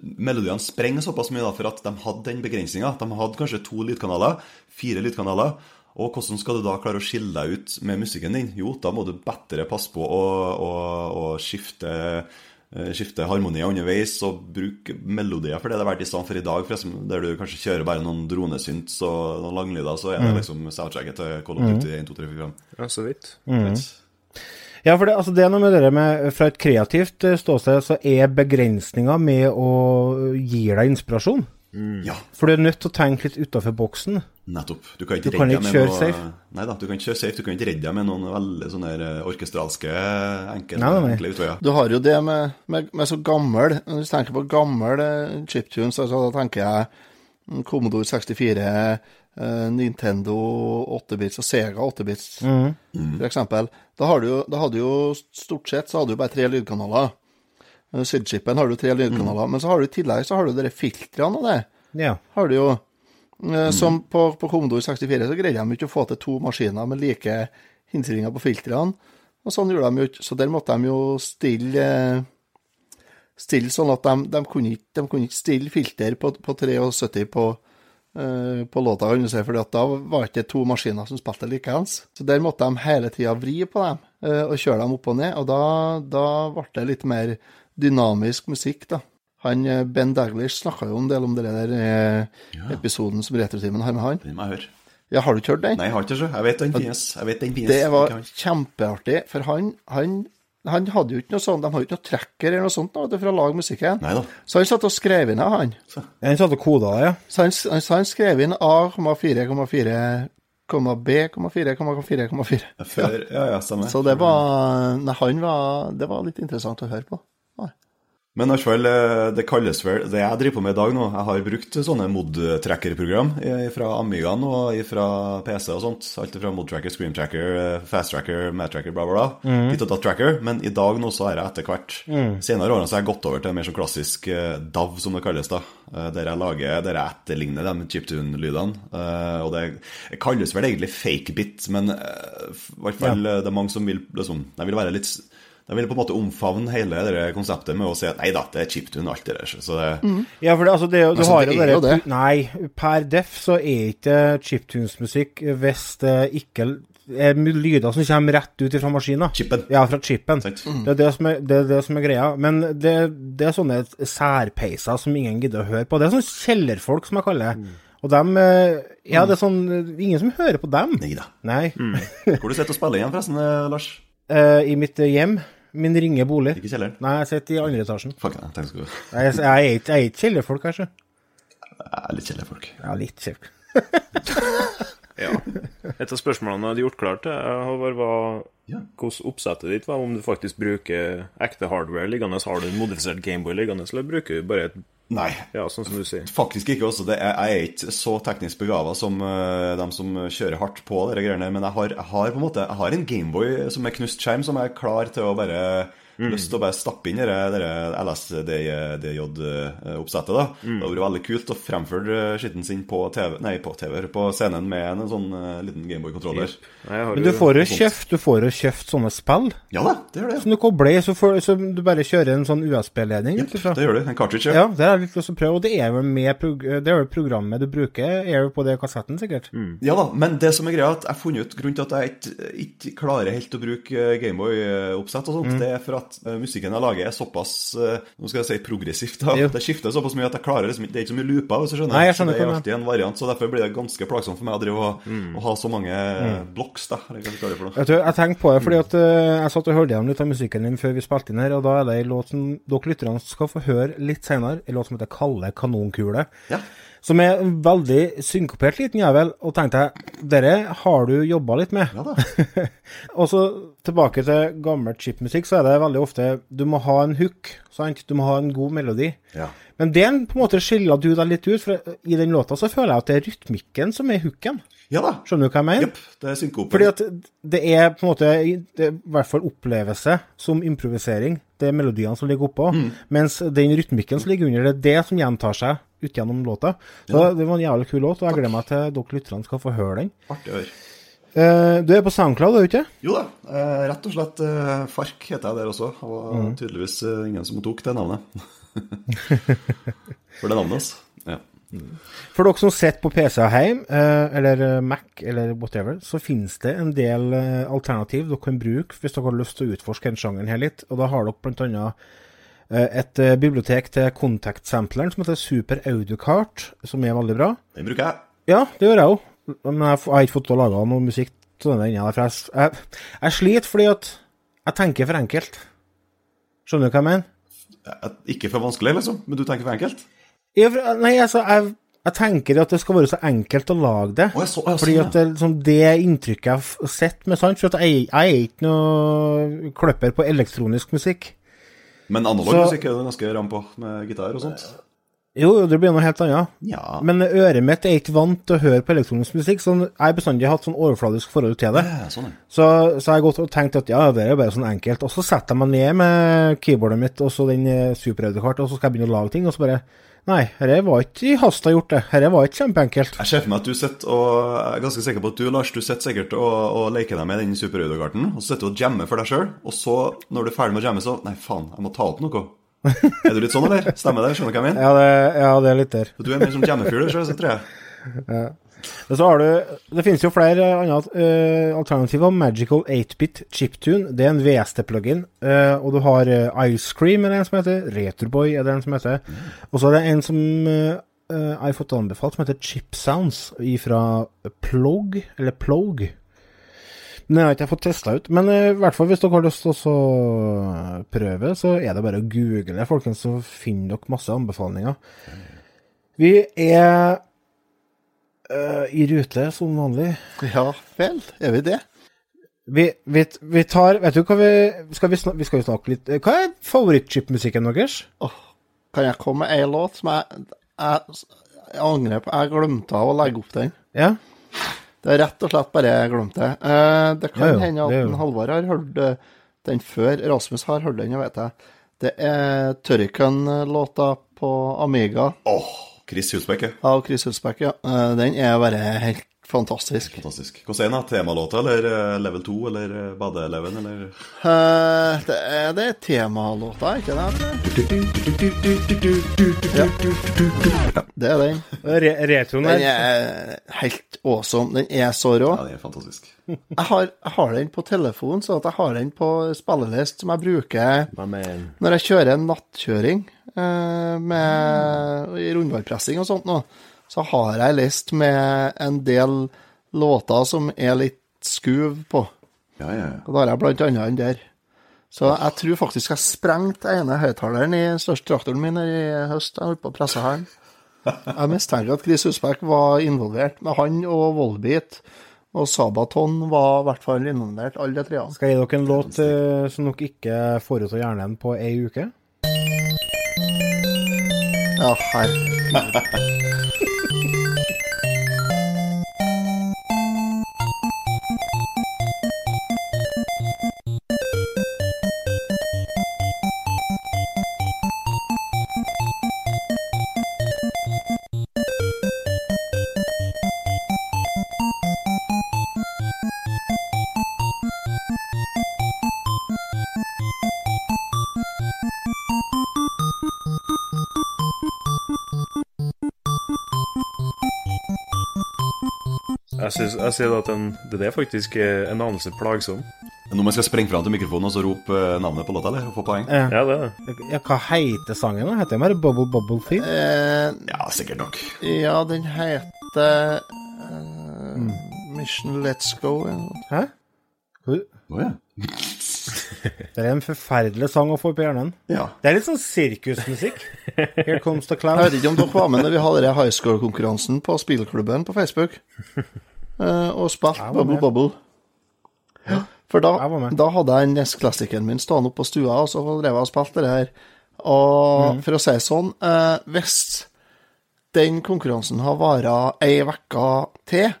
Speaker 4: Melodiene sprenger såpass mye da, for at de hadde den begrensninga. De hadde kanskje to lydkanaler, fire lydkanaler. Og hvordan skal du da klare å skille deg ut med musikken din? Jo, da må du bedre passe på å, å, å skifte, eh, skifte harmonier underveis og bruke melodier for det det er verdt i stedet for i dag, forresten, der du kanskje kjører bare noen dronesynts og noen langlyder, så er det liksom soundtracket til Call of Duty 1, 2, 3, 4, 5.
Speaker 3: Ja, så vidt.
Speaker 1: Ja, for det, altså, det er noe med det med Fra et kreativt eh, ståsted så er begrensninga med å gi deg inspirasjon.
Speaker 4: Ja,
Speaker 1: For du er nødt til å tenke litt utafor boksen.
Speaker 4: nettopp. Du kan ikke,
Speaker 1: Du kan ikke kjøre
Speaker 4: noe,
Speaker 1: safe.
Speaker 4: Nei da, du kan ikke kjøre safe. Du kan ikke redde deg med noen veldig sånne eh, orkestralske, enkle,
Speaker 1: Nei, nei, nei.
Speaker 4: enkle utveier.
Speaker 2: Du har jo det med, med, med så gammel Når du tenker på gammel eh, chiptunes, altså, da tenker jeg mm, Commodore 64, eh, Nintendo 8-bits og Sega 8-bits, for eksempel. Da, du da hadde jo stort sett så hadde du bare tre lydkanaler. Eh, Sydchipen har du tre lydkanaler, men så har du i tillegg så har du dere filtrene og det.
Speaker 1: Ja.
Speaker 2: Har du jo. Eh, Som på, på Commodore 64 så greide de ikke å få til to maskiner med like innstillinger på filtrene. Og sånn gjorde de jo ikke. Så der måtte de jo stille eh, Stille sånn at de, de, kunne, ikke, de kunne ikke stille filter på, på 73 på, på låta, kan du si, for da var ikke to maskiner som spilte likeens. Så der måtte de hele tida vri på dem og kjøre dem opp og ned, og da, da ble det litt mer dynamisk musikk, da. Han, eh, Ben Daglish snakka jo en del om det der ja. episoden som Retrotimen har med han.
Speaker 4: Den må jeg høre.
Speaker 2: Ja, har du ikke hørt den?
Speaker 4: Nei, jeg har ikke det. Jeg vet den finnes. Jeg vet den finnes.
Speaker 2: Det var kjempeartig, for han, han, han hadde jo ikke noe sånt, de har jo ikke noe tracker eller noe sånt da, for å lage musikken.
Speaker 4: Neida.
Speaker 2: Så han satt og skrev inn av han.
Speaker 1: Den satt og koda ja.
Speaker 2: Så han, så han skrev inn A,4,4, B,4,4,4,4.
Speaker 4: Før, ja, ja, stemmer.
Speaker 2: Så det var Nei, han var Det var litt interessant å høre på. Nei.
Speaker 4: Men fall, eh, det kalles vel Det jeg driver på med i dag nå Jeg har brukt sånne mod-tracker-program fra Amigaen og fra PC og sånt. Alt fra mod-tracker, screen-tracker, eh, fast-tracker, mat-tracker, bla, bla, bla. Litt av tracker. Men i dag nå så har jeg etter hvert Senere årene så har jeg gått over til mer sånn klassisk eh, DAV, som det kalles, da. Eh, Der jeg lager Der jeg etterligner de chiptune-lydene. Eh, Og det kalles vel egentlig fake-bit, men eh, i hvert fall ja. det er mange som vil liksom De vil være litt de vil på en måte omfavne hele det konseptet med å si at nei da, det er chiptune alt det der. Så det,
Speaker 1: Ja, for det, altså, det, du
Speaker 2: Altså,
Speaker 1: har
Speaker 2: det
Speaker 1: jo
Speaker 2: er jo det.
Speaker 1: Nei, per def så er ikke chiptunes-musikk hvis det ikke er lyder som kommer rett ut fra maskina.
Speaker 4: Chipen.
Speaker 1: Ja, fra chipen.
Speaker 4: Mm.
Speaker 1: Det er det, som er, det er det som er greia. Men det, det er sånne særpeiser som ingen gidder å høre på. Det er sånne kjellerfolk, som jeg kaller det. Og dem eh, Ja, det er sånn Ingen som hører på dem.
Speaker 4: nei da.
Speaker 1: Nei.
Speaker 4: Hvor du sitter og spiller igjen, forresten, eh, Lars?
Speaker 1: Uh, I mitt eh, hjem. Min ringe bolig.
Speaker 4: Ikke kjeller? kjelleren?
Speaker 1: Nei, jeg sitter i andre etasjen.
Speaker 4: Fuck, nei, tenkte skulle
Speaker 1: Jeg, jeg, er ikke- jeg er ikke kjellerfolk, kanskje.
Speaker 4: Jeg er litt kjellerfolk.
Speaker 1: Ja, litt kjell.
Speaker 3: Ja. Et av spørsmålene jeg hadde gjort klart til Håvard, var
Speaker 4: Ja.
Speaker 3: hvordan oppsettet ditt var. Om du faktisk bruker ekte hardware liggende, har du en modifisert Gameboy liggende, eller bruker du bare et
Speaker 4: Nei.
Speaker 3: Ja, sånn som du sier.
Speaker 4: Faktisk ikke også. Det er, jeg er ikke så teknisk begava som uh, dem som kjører hardt på de greiene. Men jeg har, jeg har på en måte Jeg har en Gameboy som er knust skjerm, som er klar til å bare Lyst til å bare stappe inn det LSDJ-oppsettet. da Det hadde vært veldig kult å fremføre skitten sin på TV Nei, på TV, på scenen med en sånn eh, liten Gameboy-kontroller.
Speaker 1: Men du får jo kjøpt, du får jo kjøpt sånne spill
Speaker 4: Ja da, det gjør det.
Speaker 1: som du kobler i, så, så du bare kjører en sånn USB-ledning.
Speaker 4: Ja, det gjør du. En cartridge.
Speaker 1: Ja, det har jeg lyst til å prøve. Og det er vel med prog det er vel programmet du bruker, er jo på det kassetten, sikkert.
Speaker 4: Ja da, men det som er greia, er at jeg har funnet ut grunnen til at jeg ikke, ikke klarer helt å bruke eh, Gameboy-oppsett og sånt, det er for at eh, musikken jeg lager, er såpass eh, Nå skal jeg si progressivt, da.
Speaker 1: Jo.
Speaker 4: Det skifter såpass mye at jeg klarer liksom Det er ikke så mye looper, hvis du skjønner.
Speaker 1: Nei, jeg skjønner
Speaker 4: så det er alltid en variant, så derfor blir det ganske plagsomt for meg å drive og, og ha så mange blocks, da. Kaller det for noe.
Speaker 1: Vet du, jeg tenkte på det fordi at uh, jeg satt og hørte gjennom litt av musikken din før vi spilte inn her, og da er det en låt som dere lytterne skal få høre litt senere. En låt som heter 'Kalde kanonkule'.
Speaker 4: Ja.
Speaker 1: Som er en veldig synkopert liten jævel. Og tenkte jeg, dere har du jobba litt med.
Speaker 4: Ja da.
Speaker 1: og så tilbake til gammel chipmusikk, så er det veldig ofte Du må ha en hook, sant? Du må ha en god melodi.
Speaker 4: Ja.
Speaker 1: Men den på en måte skiller du deg litt ut, for i den låta så føler jeg at det er rytmikken som er hooken.
Speaker 4: Ja da.
Speaker 1: Skjønner du hva jeg mener?
Speaker 4: Jepp. Det er synkopert.
Speaker 1: Fordi at det er på en måte det er i hvert fall opplevelse som improvisering. Det er melodiene som ligger oppå. Mens den rytmikken som ligger under, det er det som gjentar seg ut gjennom låta. Så det var en jævlig kul låt, og jeg gleder meg til dere lytterne skal få høre den.
Speaker 4: Artig.
Speaker 1: Eh, du er på SoundCloud, er du ikke?
Speaker 4: Jo da. Eh, rett og slett eh, Fark heter jeg der også. Det var tydeligvis eh, ingen som tok det navnet. For det navnet, altså. Ja.
Speaker 1: For dere som sitter på PC hjemme, eller Mac, eller whatever, så finnes det en del alternativ dere kan bruke hvis dere har lyst til å utforske den sjangeren her litt. Og da har dere blant annet et eh, bibliotek til Contact-sampleren som heter Super Audiocart, som er veldig bra.
Speaker 4: Den bruker jeg.
Speaker 1: Ja, det gjør jeg òg. Men jeg har ikke fått til å lage noe musikk til den ennå. Jeg, jeg, jeg sliter fordi at jeg tenker for enkelt. Skjønner du hva jeg mener?
Speaker 4: Eh, Ikke for vanskelig, liksom, men du tenker for enkelt?
Speaker 1: Nei, altså, jeg, jeg tenker at det skal være så enkelt å lage det.
Speaker 4: Å, jeg så- så,
Speaker 1: fordi at det, liksom, det inntrykket jeg har sett med sant, for jeg, jeg er ikke noe kløpper på elektronisk musikk.
Speaker 4: Men analog
Speaker 1: Så-
Speaker 4: musikk er du ganske ram på, med gitar og sånt.
Speaker 1: Jo, det blir noe helt annet.
Speaker 4: Ja.
Speaker 1: Men øret mitt er ikke vant til å høre på elektronisk musikk, så jeg har bestandig hatt sånn overfladisk forhold til det.
Speaker 4: Ja, sånn,
Speaker 1: så har jeg gått og tenkt at ja, det er bare sånn enkelt. Og så setter jeg meg ned med keyboardet mitt og så den eh, superaudiokart, og så skal jeg begynne å lage ting, og så bare Nei, dette var ikke i hasta gjort, det. Dette var ikke kjempeenkelt.
Speaker 4: Jeg ser for meg at du sitter og Jeg er ganske sikker på at du, Lars, du sitter sikkert og, og leker deg med den superaudiokarten, og så sitter du og jammer for deg sjøl, og så, når du er ferdig med å jamme, så Nei, faen, jeg må ta opp noe. Er du litt sånn, eller? Stemmer det? Skjønner du hva jeg mener?
Speaker 1: Ja, det, ja, det er litt der.
Speaker 4: Du er mer som jammefyr, du sjøl, tror jeg.
Speaker 1: Har du Det finnes jo flere andre uh, alternativer. Magical 8-bit chiptune. Det er en VST-plugin. Uh, og du har uh, Ice Cream, er det en som heter. Retroboy er det en som heter. Og så er det en som eh, eh, jeg har fått anbefalt, som heter Chip Sounds fra Plog, eller Plog. Den har ikke fått testa ut. Men eh, i hvert fall hvis dere har lyst til å prøve, så er det bare å google, folkens, så finner dere masse anbefalinger. Vi er eh, i rute som vanlig.
Speaker 2: Ja vel, er vi det?
Speaker 1: Vi, vi, vi tar Vet du hva vi skal vi, snak, vi skal jo snakke litt Hva er favorittchipmusikken deres?
Speaker 2: Oh, kan jeg komme med ei låt som jeg, jeg, jeg angrer på? Jeg glemte å legge opp den.
Speaker 1: Ja?
Speaker 2: Det er rett og slett bare jeg glemte det. Uh, det kan
Speaker 1: Ja, jo,
Speaker 2: hende at en Halvard har hørt eh, den før. Rasmus har hørt den, jeg vet jeg. Det er Turrican-låta på Amiga
Speaker 4: Åh, Chris Husbekk, ja.
Speaker 2: av Chris Hulsbeck. Ja. Eh, den er bare helt fantastisk.
Speaker 4: Fantastisk. Hvordan er den? Temalåta, eller eh, level 2, eller eh, badeeleven, eller
Speaker 2: uh, det er, det er temalåta, ikke det? Ja. Det er den.
Speaker 1: Re retroen
Speaker 2: Den er helt awesome. Den er så rå.
Speaker 4: Ja, den er fantastisk.
Speaker 2: Jeg har, jeg har den på telefon, så at jeg har den på spillelist som jeg bruker når jeg kjører en nattkjøring eh, med i rundveipressing og sånt nå. Så har jeg list med en del låter som er litt skuv på.
Speaker 4: Ja, ja, ja.
Speaker 2: Og da har jeg blant annet den der. Så jeg tror faktisk jeg sprengte ene høyttaleren i største traktoren min i høst. Jeg holdt på å presse her. Jeg mistenker at Chris Husbekk var involvert, med han og Volbeat. Og Sabaton var i hvert fall involvert, alle de treene.
Speaker 1: Skal jeg gi dere en låt eh, som dere ikke får ut av hjernen på ei uke?
Speaker 2: Ja, herregud.
Speaker 3: Jeg, synes, jeg sier at den, det er faktisk eh, en anelse plagsom.
Speaker 4: Når man skal sprenge fram til mikrofonen og så rope eh, navnet på låta, eller? Og få poeng?
Speaker 1: Ja.
Speaker 3: Ja, det er det.
Speaker 1: Ja, hva heter sangen? da? Heter den bare Bubble Bubble Theme?
Speaker 2: Eh,
Speaker 4: Ja, sikkert nok.
Speaker 2: ja, den heter eh, Mission Let's Go.
Speaker 1: Hæ? Hvor-
Speaker 4: oh, ja.
Speaker 1: Det er en forferdelig sang å få på hjernen.
Speaker 4: ja.
Speaker 1: Det er litt sånn sirkusmusikk. Here comes the clown.
Speaker 2: Jeg vet ikke om dere var med når vi hadde high score-konkurransen på spillklubben på Facebook, eh, og spilte Bubble
Speaker 1: med.
Speaker 2: Bubble. For da, da hadde jeg NES-klassikeren min stående oppe på stua, og så drev jeg og spilte det her. Og
Speaker 1: mm.
Speaker 2: for å si det sånn, eh, hvis den konkurransen har vart ei uke til,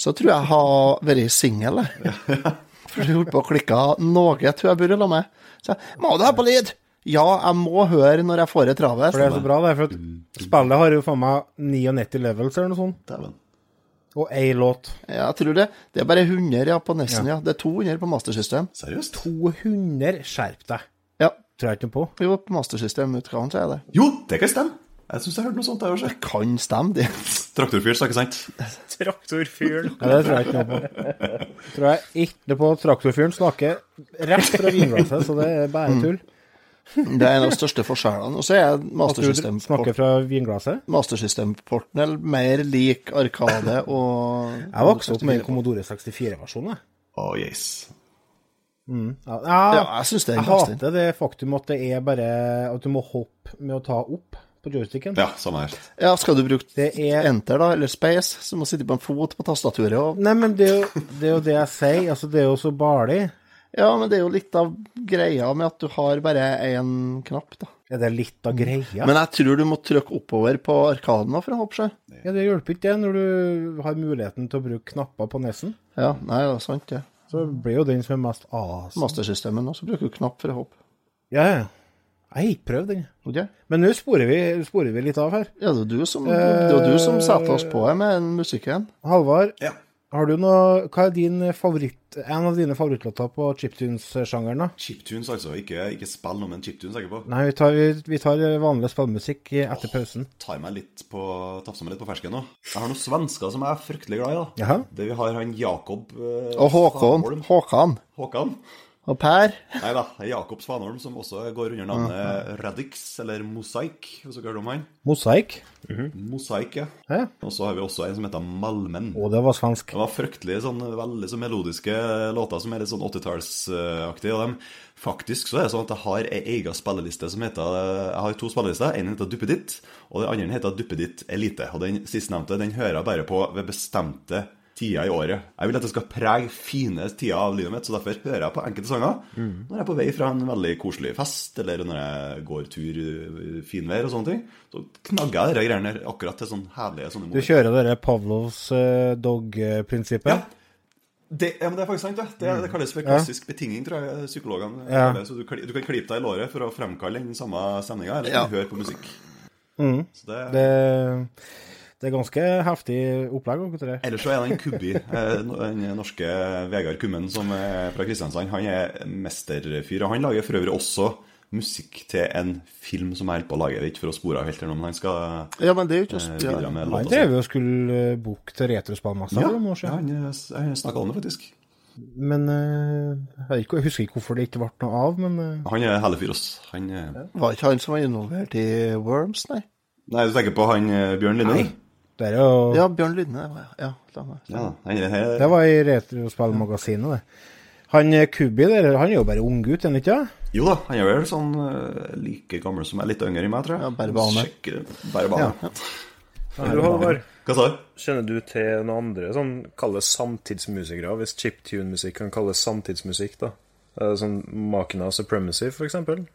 Speaker 2: så tror jeg jeg har vært singel, jeg. For jeg holdt på å klikke noe, tror jeg burde la meg. Så jeg, må du ha på lyd? Ja, jeg må høre når jeg får det travet.
Speaker 1: For det er så bra, det. For at spillet har jo faen meg 99 levels eller noe sånt.
Speaker 4: Dæven.
Speaker 1: Og ei låt.
Speaker 2: Ja, jeg tror det. Det er bare 100 ja, på Nessen, ja. Det er 200 på Master System.
Speaker 4: Seriøst?
Speaker 1: 200, skjerp deg.
Speaker 2: Ja,
Speaker 1: Tror jeg ikke noe på.
Speaker 2: jo, på Master System-utgaven så er det.
Speaker 4: Jo, det kan stemme. Jeg syns jeg hørte noe sånt der også.
Speaker 2: Kan stemme, det.
Speaker 4: Traktorfyr, sa ikke sant?
Speaker 3: Traktorfyren.
Speaker 1: Ja, det tror jeg ikke noe på. Tror jeg ikke på traktorfyren snakker rett fra vinglasset, så det er bare tull.
Speaker 2: Det er en av de største forskjellene. Og så er
Speaker 1: mastersystemporten
Speaker 2: Master
Speaker 1: du
Speaker 2: System
Speaker 1: snakker fra vinglasset.
Speaker 2: Master System-porten mer lik Arkade og
Speaker 1: Jeg vokste opp med en Commodore 64-versjon, jeg.
Speaker 4: Oh, yes.
Speaker 1: Ja,
Speaker 2: Ja, jeg syns det er en Jeg
Speaker 1: hater det faktum at det er bare at du må hoppe med å ta opp på joysticken.
Speaker 4: Ja, samme her.
Speaker 2: Ja, skal du bruke
Speaker 1: Det er
Speaker 2: enter, da, eller space, så må du sitte på en fot på tastaturet og
Speaker 1: Nei, men det er, jo, det er jo det jeg sier. Altså, det er jo så barlig.
Speaker 2: Ja, men det er jo litt av greia med at du har bare én knapp, da.
Speaker 1: Ja, det er litt av greia?
Speaker 2: Men jeg tror du må trykke oppover på Arkaden for å hoppe seg.
Speaker 1: ja, det hjelper ikke det når du har muligheten til å bruke knapper på nesen.
Speaker 2: Ja, nei, det er sant, det.
Speaker 1: Så blir jo den som er mest as.
Speaker 2: Mastersystemet nå, så bruker du knapp for å hoppe.
Speaker 1: Ja, ja. Jeg har ikke prøvd den.
Speaker 2: Okay.
Speaker 1: Men nå sporer vi, sporer vi litt av her.
Speaker 2: Ja, det er du som, det er du som setter oss på her med musikken.
Speaker 1: Halvard,
Speaker 4: Ja.
Speaker 1: Har du noe Hva er din favoritt En av dine favorittlåter på chiptunes-sjangeren, da?
Speaker 4: Chiptunes, altså. Ikke, ikke spill noe, men chiptunes er jeg på.
Speaker 1: Nei, vi tar, vi tar vanlig spillmusikk etter pausen.
Speaker 4: Tar meg litt på, tafser meg litt på fersken nå. Jeg har noen svensker som jeg er fryktelig glad i. da.
Speaker 1: Jaha.
Speaker 4: Det vi har han Jakob eh,
Speaker 2: Og Håkon. Håkan.
Speaker 4: Håkan.
Speaker 2: Og Per.
Speaker 4: Nei da, Jakob Svanholm, som også går under navnet Radix, eller Mosaik, hvis dere hørt om han.
Speaker 1: Mosaikk.
Speaker 4: Mosaik, ja.
Speaker 1: Ja.
Speaker 4: Og så har vi også en som heter Malmen.
Speaker 1: Å, det var svensk.
Speaker 4: Det var fryktelig sånn, veldig så melodiske låter som er litt sånn 80-tallsaktige. Og dem, faktisk så er det sånn at jeg har ei egen spilleliste som heter Jeg har to spillelister. En heter Duppeditt, og den andre heter Duppeditt Elite. Og den sistnevnte den hører jeg bare på ved bestemte tider i året. Jeg vil at det skal prege fine tider av livet mitt, så derfor hører jeg på enkelte sanger når jeg er på vei fra en veldig koselig fest, eller når jeg går tur i finvær og sånne ting. Så knagger jeg de greiene der akkurat til sånne herlige sånne
Speaker 1: Du kjører det Pavlovs uh, dog-prinsippet?
Speaker 4: Ja. Det, ja, men det er faktisk sant, det. Det, det kalles for klassisk betinging, tror jeg psykologene
Speaker 1: Ja.
Speaker 4: Så du, du kan klype deg i låret for å fremkalle den samme stemninga, eller
Speaker 2: Ja.
Speaker 4: høre på musikk. Så det,
Speaker 1: Det, det er ganske heftig opplegg. akkurat det.
Speaker 4: Ellers så er det en Kubbi, eh, den norske Vegard Kummen som er fra Kristiansand. Han er mesterfyr. og Han lager for øvrig også musikk til en film som jeg holder på å lage. Det er Ikke for å spore av helt men han skal
Speaker 2: Ja, men det er jo ikke
Speaker 4: eh,
Speaker 2: å
Speaker 4: bidra med låta si.
Speaker 1: drev jo og skulle eh, booke til retrospillmessa
Speaker 4: Ja,
Speaker 1: for noen år
Speaker 4: ja, han, eh, han snakka om det, faktisk.
Speaker 1: Men eh, jeg, ikke, jeg husker ikke hvorfor det ikke ble noe av, men eh,
Speaker 4: Han er hele fyr, ass. Han eh,
Speaker 2: Var ikke han som var involvert i Worms, nei?
Speaker 4: Nei, du tenker på han eh, Bjørn Linde?
Speaker 1: Det er jo
Speaker 2: Ja, Bjørn Lydne. det var- Ja.
Speaker 4: Ja, her.
Speaker 1: Det var i Retrospillmagasinet, det. Han eh, Kubi der, han er jo bare unggutt, er han ikke? det?
Speaker 4: Jo da, han er vel sånn eh, like gammel som jeg er litt yngre i meg, tror jeg.
Speaker 2: Ja, bare bane.
Speaker 4: Sjekker- Bare bane.
Speaker 3: Du, Halvard,
Speaker 4: Hva sa du?
Speaker 3: kjenner du til noen andre sånn kalles samtidsmusikere, hvis chiptune-musikk kan kalles samtidsmusikk, da? Eh, Sånn Makina Supremacy, for eksempel?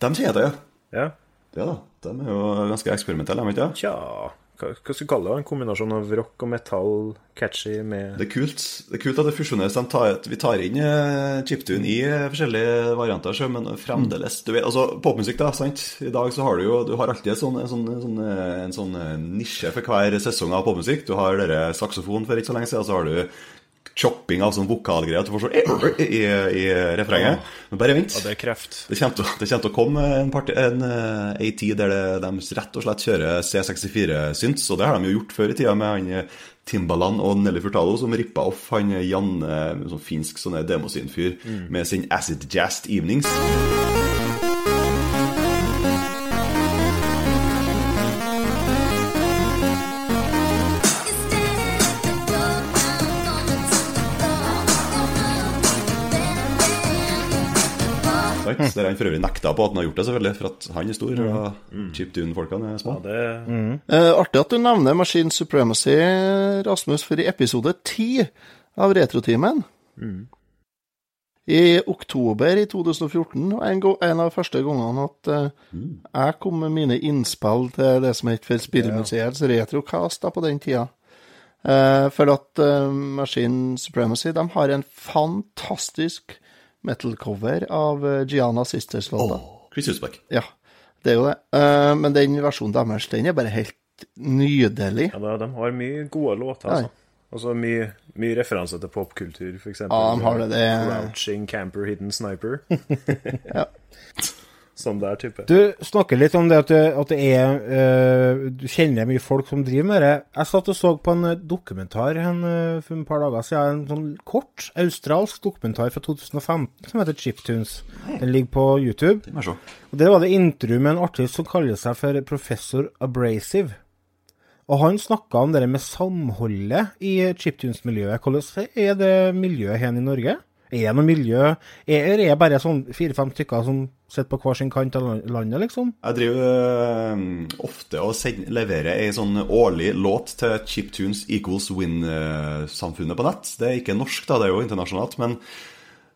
Speaker 4: De sier det, ja.
Speaker 3: Ja.
Speaker 4: Ja da, de er jo ganske eksperimentelle, er de ikke det?
Speaker 3: Tja, hva, skal vi kalle det? En kombinasjon av rock og metall, catchy med
Speaker 4: Det er kult Det er kult at det fusjoneres. De tar, vi tar inn eh, chiptune i eh, forskjellige varianter, men fremdeles du vet, altså Popmusikk, da. sant? I dag så har du jo Du har alltid sånn, en sånn, en sånn, eh, en sånn nisje for hver sesong av popmusikk. Du har dere saksofon for ikke så lenge siden, så har du chopping av sånn vokalgreier. Du får sånn i, i, i refrenget. Men bare vent.
Speaker 3: Ja, det er kreft.
Speaker 4: Det kommer, det kommer til å komme en, parti, en, eh, tid der det, de rett og slett kjører C64-synts, og det har de jo gjort før i tida med han eh, Timbaland og Nelly Furtado, som rippa off han eh, Janne, sånn finsk sånne demosynfyr, med sin Acid Jazzed Evenings. Sant? Der han for øvrig nekta på at han har gjort det, selvfølgelig, for at han er stor, og chiptune-folkene er små.
Speaker 3: Ja, det,
Speaker 2: Eh, artig at du nevner Machine Supremacy, Rasmus, for i episode 10 av Retrotimen I oktober i 2014 var en, en av de første gangene at eh, jeg kom med mine innspill til det som het for Spillmuseets Retrocast da, på den tida. Uh, for at uh, Machine Supremacy de har en fantastisk metal-cover av Giana Gianna Sisters-låta.
Speaker 4: Chris Husbæk.
Speaker 2: Ja, det er jo det. Eh, men den versjonen deres, den er bare helt nydelig.
Speaker 3: ja, de, de har mye gode låter,
Speaker 2: Ja.
Speaker 3: altså. Altså mye, mye referanse til popkultur, eksempel.
Speaker 2: Ja, de har det, det
Speaker 3: Crouching Camper Hidden Sniper.
Speaker 2: Ja.
Speaker 3: Sånn der type.
Speaker 1: Du snakker litt om det at det, at det er uh, Du kjenner mye folk som driver med det. Jeg satt og så på en eh, dokumentar en, eh, for et par dager siden. En sånn kort australsk dokumentar fra 2015 som heter Chiptunes. Den ligger på YouTube. Og Der var det intervju med en artist som kaller seg for professor Abrasive. Og han snakka om det med samholdet i chiptunes-miljøet. Hvordan er det miljøet her i Norge? Er det noe miljø Er det bare sånn fire-fem stykker som sitter på hver sin kant av landet, liksom?
Speaker 4: Jeg driver øh, ofte og send, leverer ei sånn årlig låt til Chiptunes Equals Win-samfunnet på nett. Det er ikke norsk, da, det er jo internasjonalt, men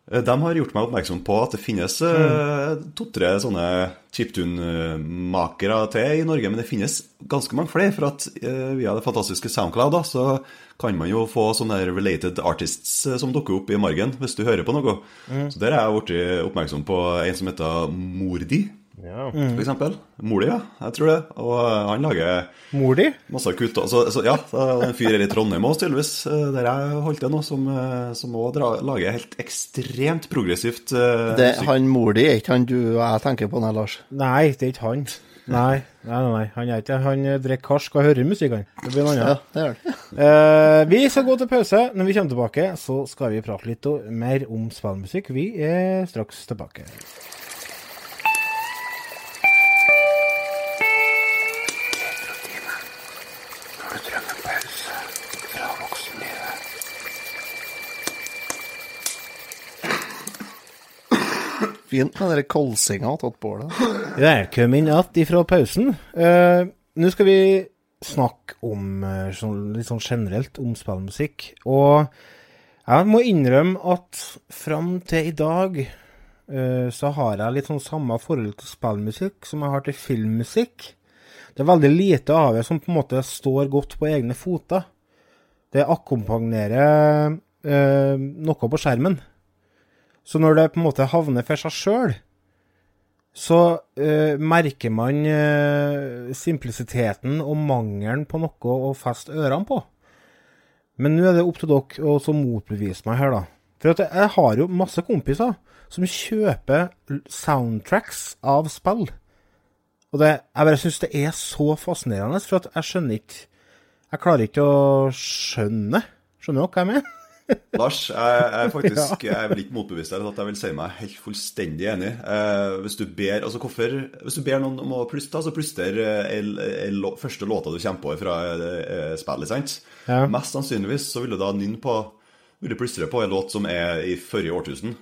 Speaker 4: de har gjort meg oppmerksom på at det finnes mm. to-tre sånne chiptune-makere til i Norge, men det finnes ganske mange flere, for at øh, via det fantastiske Soundcloud da, så kan man jo få sånne related artists som dukker opp i margen, hvis du hører på noe. Så der er jeg blitt oppmerksom på en som heter Mordi
Speaker 3: Ja.
Speaker 4: for eksempel. Mor di, ja. Jeg tror det. Og eh, han lager
Speaker 1: Mor di?
Speaker 4: masse kutt. Så, så ja, er en fyr her i Trondheim også, tydeligvis, eh, der jeg holdt til nå, som, eh, som også dra, lager helt ekstremt progressivt uh,
Speaker 2: Det,
Speaker 4: er
Speaker 2: han mor di er ikke han du og jeg tenker på, nei, Lars.
Speaker 1: Nei, det er ikke han. Nei, nei, nei, nei. han er ikke Han drikker karsk og hører musikk, han. Det blir noe
Speaker 2: Ja, det gjør det.
Speaker 1: Eh, vi skal gå til pause. Når vi kommer tilbake, så skal vi prate litt mer om spillmusikk. Vi er straks tilbake.
Speaker 2: Fint med den kolsinga attåt bålet.
Speaker 1: Velkommen att ifra pausen. Uh, Nå skal vi snakke om eh, sånn, litt sånn generelt om spillmusikk. Og jeg må innrømme at fram til i dag uh, så har jeg litt sånn samme forhold til spillmusikk som jeg har til filmmusikk. Det er veldig lite av det som på en måte står godt på egne foter. Det akkompagnerer uh, noe på skjermen. Så når det på en måte havner for seg sjøl, så eh, merker man eh, simplisiteten og mangelen på noe å feste ørene på. Men nå er det opp til dere å motbevise meg her, da. For jeg har jo masse kompiser som kjøper soundtracks av spill. Og det, jeg bare syns det er så fascinerende, for jeg skjønner ikke Jeg klarer ikke å skjønne. Skjønner dere hva jeg mener?
Speaker 4: Lars, jeg jeg er faktisk jeg er litt motbevist her, at jeg vil si meg helt fullstendig enig. Eh, hvis du ber altså hvorfor, hvis du ber noen om å plystre, så plystrer eh, første låta du kommer på fra eh, spillet, sant?
Speaker 1: Ja.
Speaker 4: Mest sannsynligvis så vil du da nynne på Vil du plystre på en låt som er i forrige årtusen.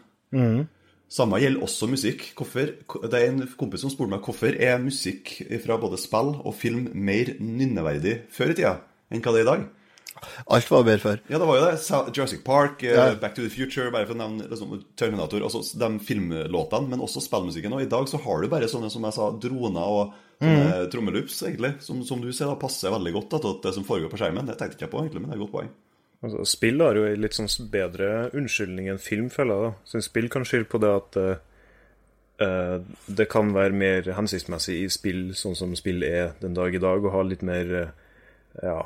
Speaker 4: Samme gjelder også musikk. Hvorfor, det er en kompis som spurte meg hvorfor er musikk fra både spill og film mer nynneverdig før i tida enn hva det er i dag.
Speaker 2: Alt var bedre før.
Speaker 4: Ja, det var jo det. Jurassic Park, eh,
Speaker 2: Ja.
Speaker 4: Back to the Future, bare for å nevne liksom, Terminator. Altså de filmlåtene, men også spillmusikken. Og i dag så har du bare sånne som jeg sa, droner og mm. trommeloops, egentlig. Som, som du ser da passer veldig godt da, til det som foregår på skjermen. Det tenkte jeg ikke på, egentlig, men det er et godt poeng.
Speaker 3: Altså, spill har jo en litt sånn bedre unnskyldning enn film, føler jeg. da. Så spill kan skylde på det at eh, eh, det kan være mer hensiktsmessig i spill, sånn som spill er den dag i dag, og ha litt mer uh, ja,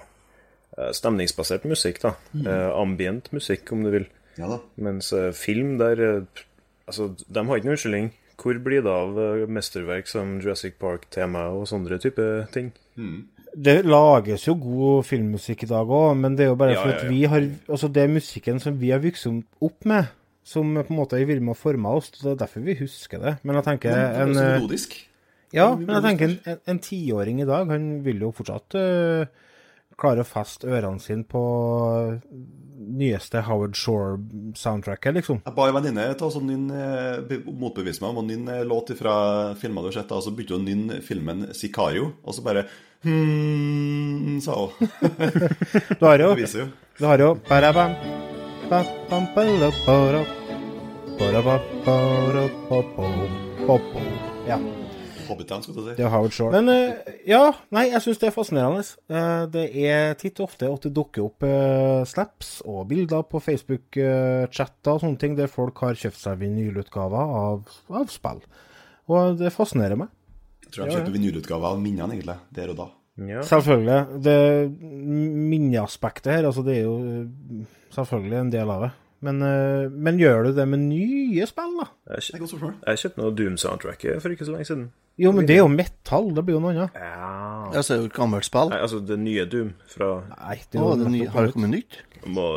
Speaker 3: stemningsbasert musikk. da. Mm. ambient musikk, om du vil.
Speaker 4: Ja da.
Speaker 3: Mens eh, film, der eh, Altså, de har ikke noen unnskyldning. Hvor blir det av eh, mesterverk som Jurassic Park-tema og sånne type ting?
Speaker 1: Det lages jo god filmmusikk i dag òg, men det er jo bare
Speaker 3: Ja,
Speaker 1: for at
Speaker 3: ja.
Speaker 1: vi har Altså, det er musikken som vi har vokst opp med, som på en måte er i vilje med å forme oss. Det er derfor vi husker det. Men jeg tenker
Speaker 4: Men det er
Speaker 1: en
Speaker 4: også
Speaker 1: eh,
Speaker 4: melodisk.
Speaker 1: Ja, men jeg tenker en, en, en tiåring i dag, han vil jo fortsatt øh, klare å feste ørene sine på nyeste Howard Shore-soundtracket, liksom.
Speaker 4: Jeg ba en venninne nynn, eh, be- motbevise meg om å nynne låt fra filmer du har sett, og så begynte hun å nynne filmen 'Sicario', og så bare hmm, sa hun.
Speaker 1: Du har jo,
Speaker 4: Det jo.
Speaker 1: du har jo ba-bam. Ja.
Speaker 4: Hobbitown, skulle jeg
Speaker 1: Det
Speaker 4: si.
Speaker 1: er Howard Shore. Men uh, ja, nei, jeg syns det er fascinerende. Uh, det er titt og ofte at det dukker opp uh, snaps og bilder på Facebook-chatter og sånne ting der folk har kjøpt seg vinylutgaver av, av spill. Og det fascinerer meg.
Speaker 4: Jeg tror jeg kjøpte vinylutgaver av minnene, egentlig. Der og da.
Speaker 3: Ja.
Speaker 1: Selvfølgelig. Det minneaspektet her, altså det er jo selvfølgelig en del av det. Men, eh, men gjør du det med nye spill, da?
Speaker 3: Jeg, kjøpte noe Doom-soundtracket for ikke så lenge siden.
Speaker 1: Jo, men det er jo metall. Det blir jo noe annet.
Speaker 3: Ja.
Speaker 2: Et gammelt spill.
Speaker 3: Nei, altså det nye Doom fra
Speaker 1: Nei, det er
Speaker 2: Å, det nye, har det
Speaker 1: kommet.
Speaker 2: nytt?
Speaker 3: Må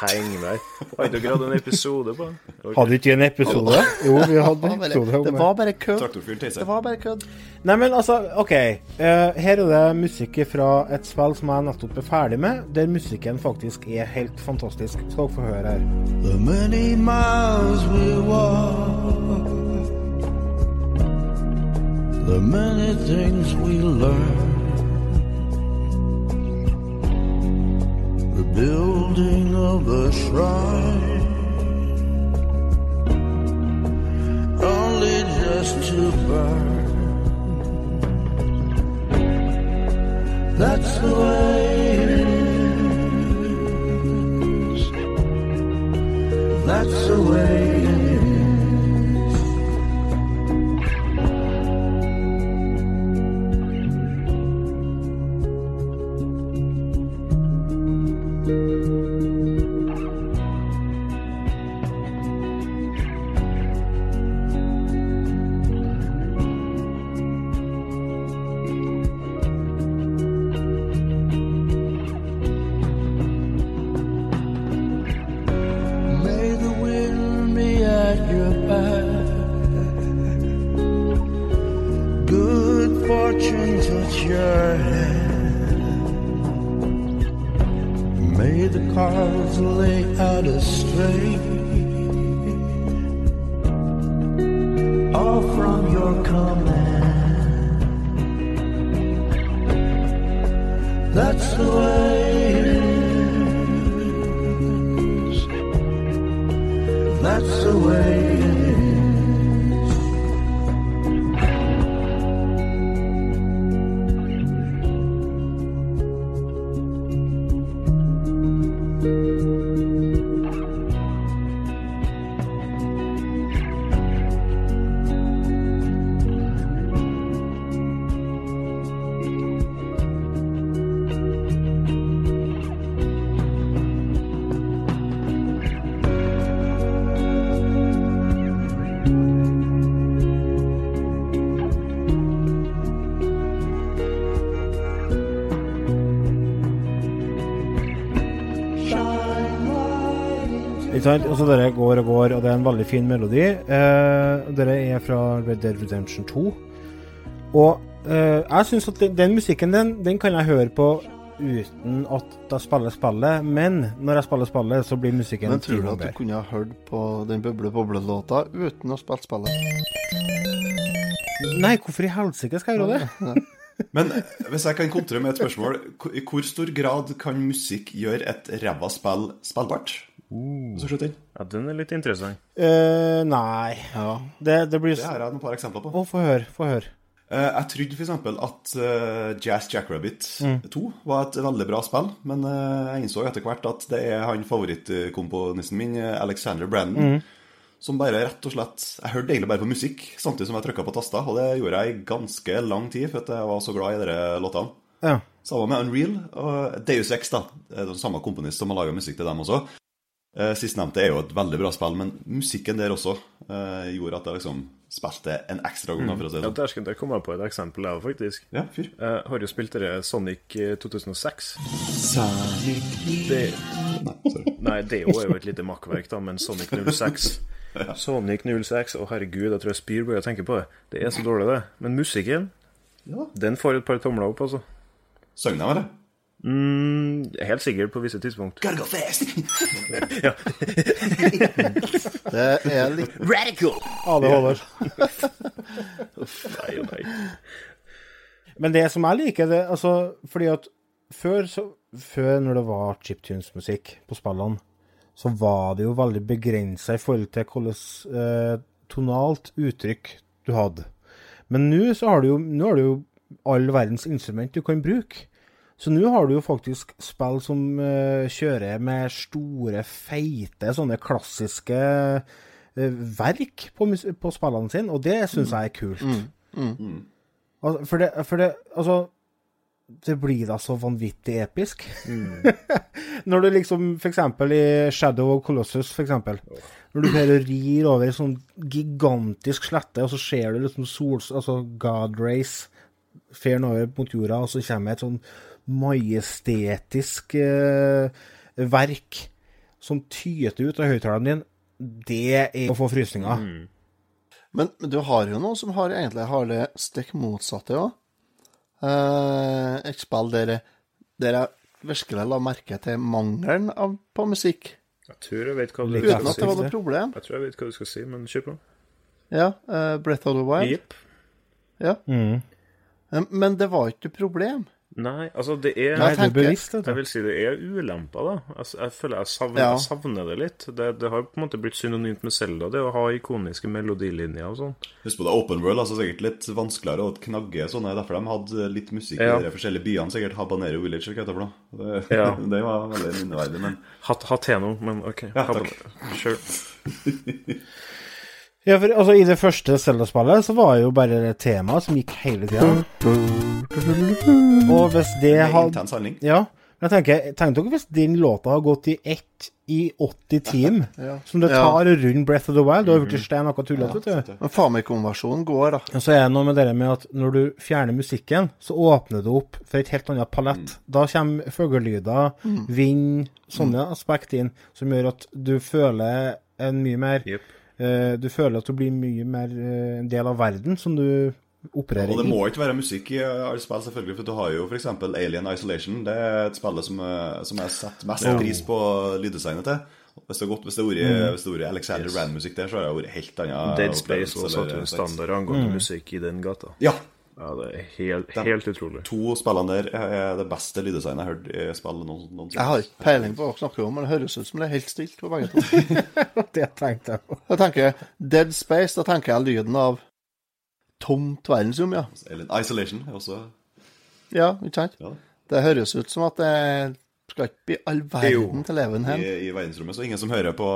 Speaker 3: henge der. Har ikke dere hatt en episode på den? Ok.
Speaker 1: Hadde ikke en episode? Jo, vi hadde en episode
Speaker 2: det var bare kødd. Det var bare kødd.
Speaker 1: Nei, men altså, OK. Eh, her er det musikk fra et spill som jeg nettopp er ferdig med, der musikken faktisk er helt fantastisk. Skal dere få høre her.
Speaker 6: The many miles we walk, the many things we learn, the building of a shrine, only just to burn. That's the way it is. That's the way Touch your hand. May the cards lay out a straight. All from your command. That's the way it is. That's the way
Speaker 1: sant? Og så dere går og går, og det er en veldig fin melodi. Eh, dere er fra Red Dead Redemption 2. Og eh, jeg syns at den, den musikken, den, den kan jeg høre på uten at jeg spiller spillet. Men når jeg spiller spillet, så blir musikken
Speaker 2: Men tror du at du kunne ha hørt på den Bøble Boble-låta uten å spille spillet?
Speaker 1: Nei, hvorfor i helsike skal jeg gjøre det?
Speaker 4: Men eh, hvis jeg kan kontre med et spørsmål I hvor stor grad kan musikk gjøre et ræva spill spillbart? Så slutt inn.
Speaker 3: Ja, den er litt interessant.
Speaker 1: Uh, nei. Det, det blir
Speaker 4: Det har jeg et par eksempler på.
Speaker 1: Å, få høre. Få høre.
Speaker 4: Uh, Jeg trodde f.eks. at uh, Jazz Jackrabbit 2 var et veldig bra spill, men jeg innså etter hvert at det er han favorittkomponisten min, Alexander Brandon, som bare rett og slett Jeg hørte egentlig bare på musikk samtidig som jeg trykka på taster, og det gjorde jeg i ganske lang tid, for at jeg var så glad i de låtene.
Speaker 1: Ja.
Speaker 4: Samme med Unreal og Deus Ex, da. Det er den samme komponist som har laga musikk til dem også. Eh, Sistnevnte er jo et veldig bra spill, men musikken der også eh, gjorde at jeg liksom spilte en ekstra gang, for å si det
Speaker 3: Ja,
Speaker 4: sånn.
Speaker 3: Der skulle jeg komme på et eksempel, jeg òg, faktisk.
Speaker 4: Ja, fyr.
Speaker 3: Jeg har jo spilt dere Sonic eh, 2006.
Speaker 2: Sonic
Speaker 3: Det,
Speaker 4: Nei, sorry.
Speaker 3: nei, det er jo et lite makkverk, da, men Sonic 06 Sonic 06, å herregud, jeg tror jeg spyr bare jeg tenker på det. Det er så dårlig, det. Men musikken,
Speaker 4: Ja.
Speaker 3: den får et par tomler opp, altså.
Speaker 4: Sang dem, eller?
Speaker 3: Mm, helt sikkert på visse tidspunkt.
Speaker 4: Gotta go fast!
Speaker 2: Det er litt
Speaker 1: ADHD.
Speaker 3: Nei og nei.
Speaker 1: Men det som jeg liker, det altså Fordi at før, så, før når det var chiptunes-musikk på spillene, så var det jo veldig begrensa i forhold til hvilket eh, tonalt uttrykk du hadde. Men nå så har du jo, nå har du jo all verdens instrument du kan bruke. Så nå har du jo faktisk spill som uh, kjører med store, feite, sånne klassiske uh, verk på, på spillene sine, og det syns jeg er kult. Al- For det, for det Altså, det blir da så vanvittig episk. Når du liksom, for eksempel i Shadow of Colossus, for eksempel. Når du bare rir over ei sånn gigantisk slette, og så ser du liksom sols... Altså God Race fer over mot jorda, og så kommer et sånn majestetisk eh, verk som tyter ut av høyttaleren din. Det er å få frysninger.
Speaker 2: Men, men du har jo noen som har egentlig har det stikk motsatte òg. Eh, et spill der, der jeg virkelig la merke til mangelen av, på musikk.
Speaker 3: Jeg tror jeg vet hva du
Speaker 2: Uten
Speaker 3: skal
Speaker 2: at det var noe problem.
Speaker 3: Jeg tror jeg vet hva du skal si, men kjør på.
Speaker 2: Ja, Uh, Breath of the Wild.
Speaker 3: Yep.
Speaker 2: Ja.
Speaker 1: Mm.
Speaker 2: Eh, Men det var ikke noe problem.
Speaker 3: Nei, altså, det er
Speaker 1: Nei, det er bevisst,
Speaker 3: Jeg vil si det er ulemper, da. Altså, jeg føler jeg savner,
Speaker 2: Ja.
Speaker 3: jeg savner det litt. Det, det har på en måte blitt synonymt med Zelda, det å ha ikoniske melodilinjer og sånn.
Speaker 4: Husk på det, Open World altså sikkert litt vanskeligere å knagge sånne. Derfor de hadde litt musikk
Speaker 3: Ja.
Speaker 4: i de forskjellige byene. Sikkert Habanero Village eller hva det heter. Det,
Speaker 3: Ja.
Speaker 4: det var veldig minneverdig, men
Speaker 3: Hat, Hateno, men OK.
Speaker 4: Ja, takk.
Speaker 3: det. Sure.
Speaker 1: Ja, for altså, I det første Zelda-spillet så var det jo bare det temaet som gikk hele tida. Og hvis det
Speaker 4: det
Speaker 1: hadde
Speaker 4: intens handling.
Speaker 1: Ja. Men jeg tenker, tenk dere hvis din låta har gått i ett i 80 timer, som det tar rundt Breath of the Wild. Da har blitt stein noe tullete, vet du.
Speaker 2: Men Famicom-versjonen går, da.
Speaker 1: Og så er det noe med det med at når du fjerner musikken, så åpner du opp for et helt annet palett. Da kommer fuglelyder, vind, sånne aspekt inn, som gjør at du føler en mye mer
Speaker 3: Jepp.
Speaker 1: Eh, Du føler at du blir mye mer eh, en del av verden som du opererer i.
Speaker 4: Og det må ikke være musikk i alle spill, selvfølgelig, for du har jo f.eks. Alien Isolation. Det er et spill som, eh, som jeg setter mest pris på lyddesignet til. Hvis det har vært, vært Alexander Rand-musikk der, så har det vært helt annet
Speaker 3: Dead Space også satt jo
Speaker 4: eller-
Speaker 3: en standard angående musikk i den gata.
Speaker 4: Ja.
Speaker 3: Ja, det er helt, helt utrolig.
Speaker 4: To spillene der er det beste lyddesignet jeg har hørt i spill noen, noensinne.
Speaker 2: Jeg har ikke peiling på hva dere snakker om, men det høres ut som det er helt stilt på begge to.
Speaker 1: Det tenkte jeg på.
Speaker 2: Da tenker jeg Dead Space, da tenker jeg lyden av tomt verdensrom, ja.
Speaker 4: Alien Isolation er også
Speaker 2: Ja, ikke sant?
Speaker 4: Ja.
Speaker 2: Det høres ut som at det skal ikke bli all verden til leven
Speaker 4: i,
Speaker 2: hen.
Speaker 4: i verdensrommet, så ingen som hører på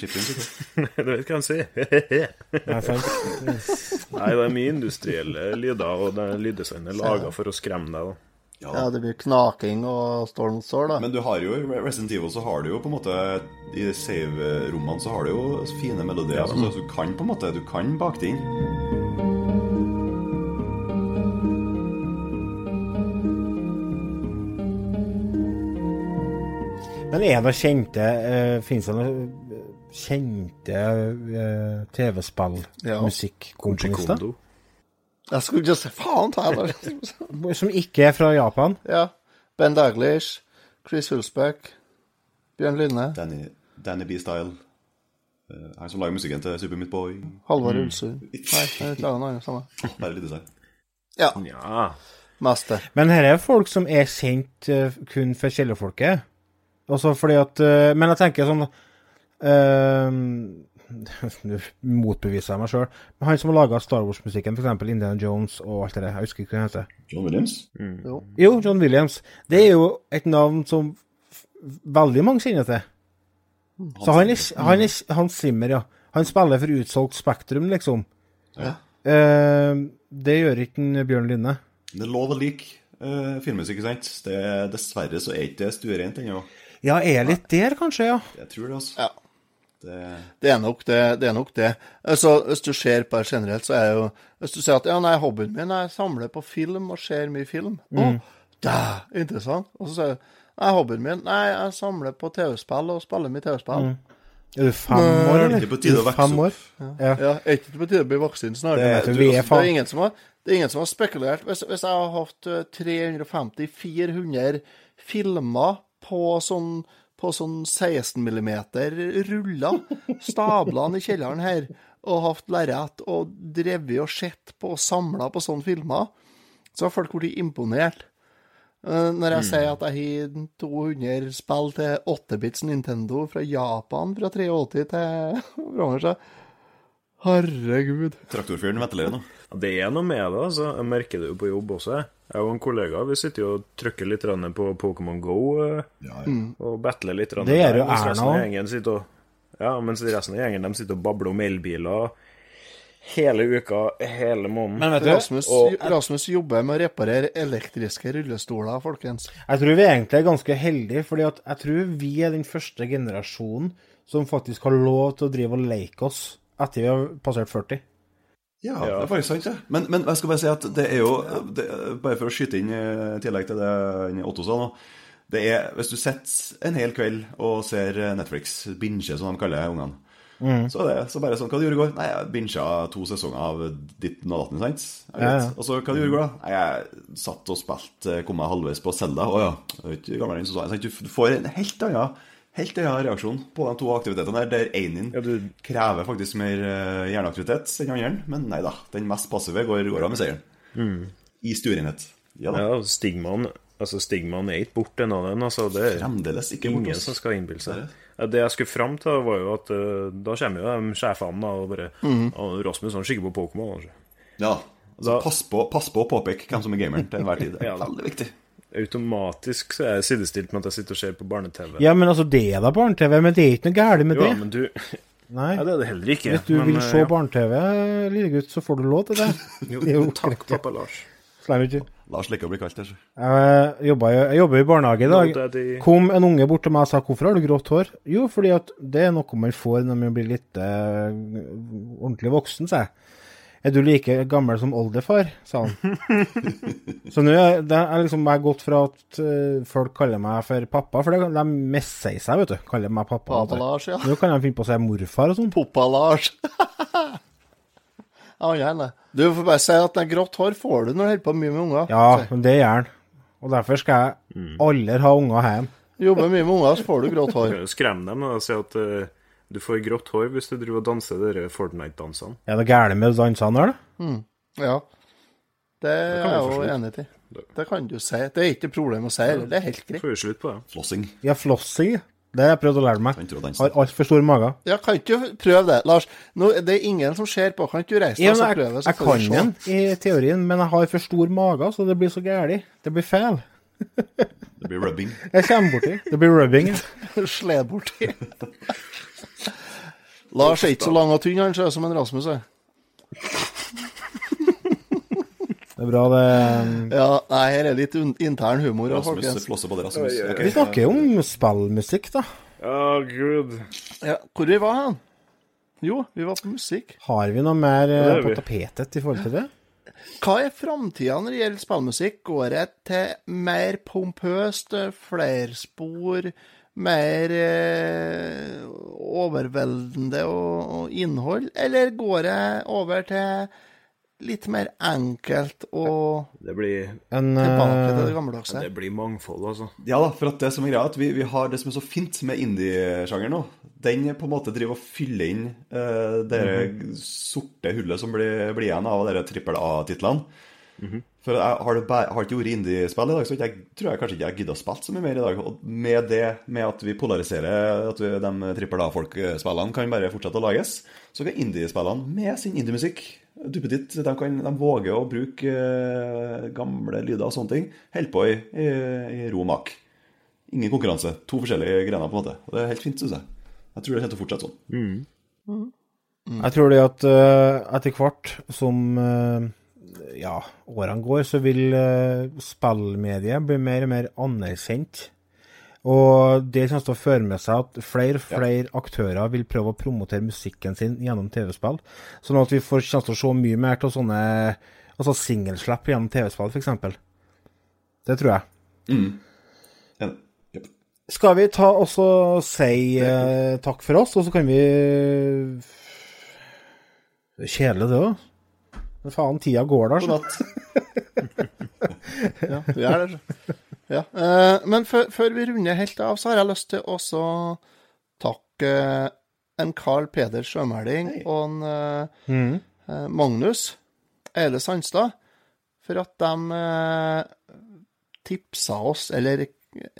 Speaker 4: Chipin. sikkert.
Speaker 3: Du vet hva han sier?
Speaker 1: Nei,
Speaker 3: det er mye industrielle lyder, og det er lyddesign er laga for å skremme deg. da.
Speaker 2: Ja, det blir knaking og storm sår, da.
Speaker 4: Men du har jo i Resident Evil så har du jo på en måte I save-rommene så har du jo fine melodier. Så du kan på en måte Du kan bake det inn.
Speaker 1: Men er det kjente uh, Fins det noen eh, kjente uh, TV-spill, ja.
Speaker 3: Kondo.
Speaker 2: Jeg skulle ikke si faen ta heller.
Speaker 1: Som ikke er fra Japan?
Speaker 2: Ja. Ben Daglish, Chris Hulsbeck, Bjørn Lynne,
Speaker 4: Danny, Danny B-style. Eh, han som lager musikken til Super Meat Boy.
Speaker 2: Halvard Ulsund. Nei, jeg klarer noe annet samme.
Speaker 4: Bare lite seg.
Speaker 2: Ja.
Speaker 3: Ja.
Speaker 2: Meste.
Speaker 1: Men her er folk som er kjent eh, kun for kjellerfolket. Altså fordi at eh, Men jeg tenker sånn uh, Nå motbeviser jeg meg sjøl. Men han som har laga Star Wars-musikken, f.eks. Indiana Jones og alt det der, jeg husker ikke hva han heter.
Speaker 4: John Williams?
Speaker 1: Jo, John Williams. Det er jo et navn som veldig mange kjenner til. Så han er, han er han Simmer, ja. Han spiller for utsolgt Spektrum, liksom.
Speaker 2: Ja.
Speaker 1: Uh, det gjør ikke Bjørn Linne.
Speaker 4: Det er lov å like uh, filmmusikk, ikke sant? Det, dessverre så er ikke det stuereint ennå.
Speaker 1: Ja, er litt der, kanskje, ja.
Speaker 4: Jeg tror det, altså.
Speaker 2: Ja.
Speaker 4: Det,
Speaker 2: Det er nok det. det, er nok det. Altså, hvis du ser på det generelt, så er jo Hvis du sier at ja, nei, hobbyen min er å samle på film og ser mye film. Å, da, interessant. Og så sier du nei, hobbyen min Nei, jeg samler på TV-spill og spiller mye TV-spill.
Speaker 1: Er du fem år, eller?
Speaker 4: Det er på tide å
Speaker 1: Er
Speaker 4: vokse
Speaker 1: fem
Speaker 4: opp.
Speaker 1: år? Ja.
Speaker 2: Ja, er ikke på tide å bli voksen snart?
Speaker 1: Det-
Speaker 2: Det,
Speaker 1: vi er
Speaker 2: det, er ingen som har, det er ingen som har spekulert Hvis, hvis jeg har hatt eh, 350-400 filmer på sånn, på sånn 16 mm ruller, stablene i kjelleren her, og hatt lerret og drevet og sett på og samla på sånne filmer, så har folk blitt imponert. Eh, Når jeg sier at jeg har 200 spill til 8-bits Nintendo fra Japan fra 83 til så Herregud.
Speaker 4: traktorfyren ventilerer nå.
Speaker 3: Det er noe med det, altså. Jeg merker det jo på jobb også. Jeg. Og en kollega vi sitter jo og trykker litt på Pokémon Go eh, og battler litt.
Speaker 1: Det gjør jo Erna
Speaker 3: og Ja, mens resten av gjengen de sitter og babler om elbiler hele uka, hele måneden.
Speaker 1: Men vet du,
Speaker 2: Rasmus,
Speaker 3: og-
Speaker 2: Rasmus jobber med å reparere elektriske rullestoler, folkens.
Speaker 1: Jeg tror vi egentlig er ganske heldige, for jeg tror vi er den første generasjonen som faktisk har lov til å drive og leke oss etter vi har passert 40.
Speaker 4: Ja, det er faktisk sant, det. Men, men jeg skal bare si at det er jo det, Bare for å skyte inn eh, i tillegg til det Otto sa nå. Det er, Hvis du sitter en hel kveld og ser Netflix, binge som de kaller ungene, så er det så bare sånn Hva du gjorde i går? Nei, jeg binga to sesonger av Ditten og Datten, sant? Ja,
Speaker 1: Ja, ja.
Speaker 4: Og så hva du gjorde i går, da? Nei, jeg satt og spilte, kom meg halvveis på Selda. Å ja. Er ikke gammel? Du får en helt annen Helt annen reaksjon på de to aktivitetene der, der enen
Speaker 3: Ja, du-
Speaker 4: krever faktisk mer eh, hjerneaktivitet enn andre, men nei da. Den mest passive går, går av med seieren. I stuerenhet. Ja da.
Speaker 3: Ja, stigmaen altså stigmaen er ikke borte ennå, den. Altså, det er
Speaker 4: Fremdeles ikke
Speaker 3: ingen
Speaker 4: ass.
Speaker 3: som skal innbille seg. Det, Det jeg skulle fram til, var jo at uh, da kommer jo de sjefene og bare «Å, Rasmus han kikker på Pokémon. Altså.
Speaker 4: Ja. Altså,
Speaker 3: Da-
Speaker 4: pass, på, pass på å påpeke hvem som er gameren til enhver tid. Det er veldig viktig.
Speaker 3: Automatisk så er jeg sidestilt med at jeg sitter og ser på barne-TV.
Speaker 1: Ja, men altså, det er da barne-TV, men det er ikke noe galt med
Speaker 3: Jo,
Speaker 1: det.
Speaker 3: men du
Speaker 1: Nei.
Speaker 3: Ja, det er det heller ikke.
Speaker 1: Hvis du
Speaker 3: men,
Speaker 1: vil se
Speaker 3: ja.
Speaker 1: barne-TV, lille gutt, så får du lov til det.
Speaker 3: Jo,
Speaker 1: Det jo
Speaker 3: takk,
Speaker 1: greit.
Speaker 3: pappa Lars.
Speaker 1: Slem ikke.
Speaker 4: Lars liker å bli kalt det.
Speaker 1: Jeg jobber i barnehage i
Speaker 3: No,
Speaker 1: dag. Kom en unge bort til meg og sa 'Hvorfor har du grått hår?' Jo, fordi at det er noe man får når man blir litt uh, ordentlig voksen, sa jeg. Er du like gammel som oldefar? sa han. så nå er det er liksom jeg har gått fra at eh, folk kaller meg for pappa, for det, de mister seg, vet du. Kaller meg pappa.
Speaker 2: Pappa Lars, ja.
Speaker 1: Nå kan de finne på å si morfar og sånn.
Speaker 2: Poppa-Lars. ja. Du får bare si at det grått hår får du når du holder på mye med unger.
Speaker 1: Ja, men det gjør han. Og derfor skal jeg aldri ha unger hjemme.
Speaker 2: Jobber mye med unger, så får du grått hår.
Speaker 3: Skrem dem og si at eh, du får grått hår hvis du driver og danser de Fortnite-dansene.
Speaker 1: Er det gærent med dansene her, da?
Speaker 2: Ja. Det er
Speaker 3: kan vi
Speaker 2: jeg jo enig i. Det kan du si. Det er ikke et problem å si. Det er helt greit.
Speaker 3: Får vi slutt på det.
Speaker 4: Flossing.
Speaker 1: Ja, flossing. Det har jeg prøvd å lære meg. Har altfor stor mage.
Speaker 2: Ja, kan ikke du prøve det, Lars? Nå, det er ingen som ser på. Kan ikke du reise deg
Speaker 1: Ja,
Speaker 2: og prøve?
Speaker 1: jeg, jeg kan den i teorien, men jeg har for stor mage, så det blir så galt. Det blir feil.
Speaker 4: Det blir rubbing.
Speaker 1: Jeg kommer borti. Det blir rubbing.
Speaker 2: Sled borti. Lars er ikke så lang og tynn, han ser ut som en Rasmus. er.
Speaker 1: Det er bra, det.
Speaker 2: Ja, nei, her er litt intern humor,
Speaker 4: Rasmus
Speaker 2: folkens.
Speaker 4: flosser på det, Rasmus. Ok.
Speaker 1: Vi snakker jo om spillmusikk, da.
Speaker 3: Å, gud.
Speaker 2: Ja, hvor vi var hen? Jo, vi var på musikk.
Speaker 1: Har vi noe mer eh, på tapetet i forhold til det?
Speaker 2: Hva er framtida når det gjelder spillmusikk? Går det til mer pompøst, flerspor, mer eh, overveldende og, og innhold, eller går det over til litt mer enkelt og
Speaker 3: Det blir,
Speaker 1: En
Speaker 2: tilbake til
Speaker 1: eh,
Speaker 2: det gammeldagse?
Speaker 3: det blir mangfold, altså.
Speaker 4: Ja da, for at det som er greia, at vi, vi har det som er så fint med indie-sjangeren nå, den på en måte driver og fyller inn uh, det sorte hullet som blir, blir igjen av de trippel A-titlene. For jeg har, har ikke vært indiespill i dag, så jeg tror jeg kanskje ikke jeg gidder å spille så mye mer i dag. Og med det, med at vi polariserer at vi, de trippel A-folk-spillene kan bare fortsette å lages, så kan indiespillene med sin indiemusikk duppeditt, de, kan- de våger å bruke eh, gamle lyder og sånne ting. Holder på i, i, i ro og mak. Ingen konkurranse. To forskjellige grener, på en måte. Og det er helt fint, syns jeg. Jeg tror det kommer til å fortsette sånn.
Speaker 1: Jeg tror det at uh, etter hvert som uh, ja, årene går, så vil uh, spillmediet bli mer og mer anerkjent. Og det kommer til å føre med seg at flere og flere aktører vil prøve å promotere musikken sin gjennom TV-spill. Sånn at vi får kommer til å se mye mer til sånne altså singelslipp gjennom TV-spill, f.eks. Det tror jeg.
Speaker 4: Mm. Ja. Yep.
Speaker 1: Skal vi ta og si eh, takk for oss, og så kan vi Det er kjedelig, det òg. Men faen, tida går da.
Speaker 2: God natt. ja, vi er det. Ja. eh, men før, før vi runder helt av, så har jeg lyst til å takke eh, en Carl Peder Sjømæling og en eh, eh, Magnus Eile Sandstad for at de tipsa oss, eller,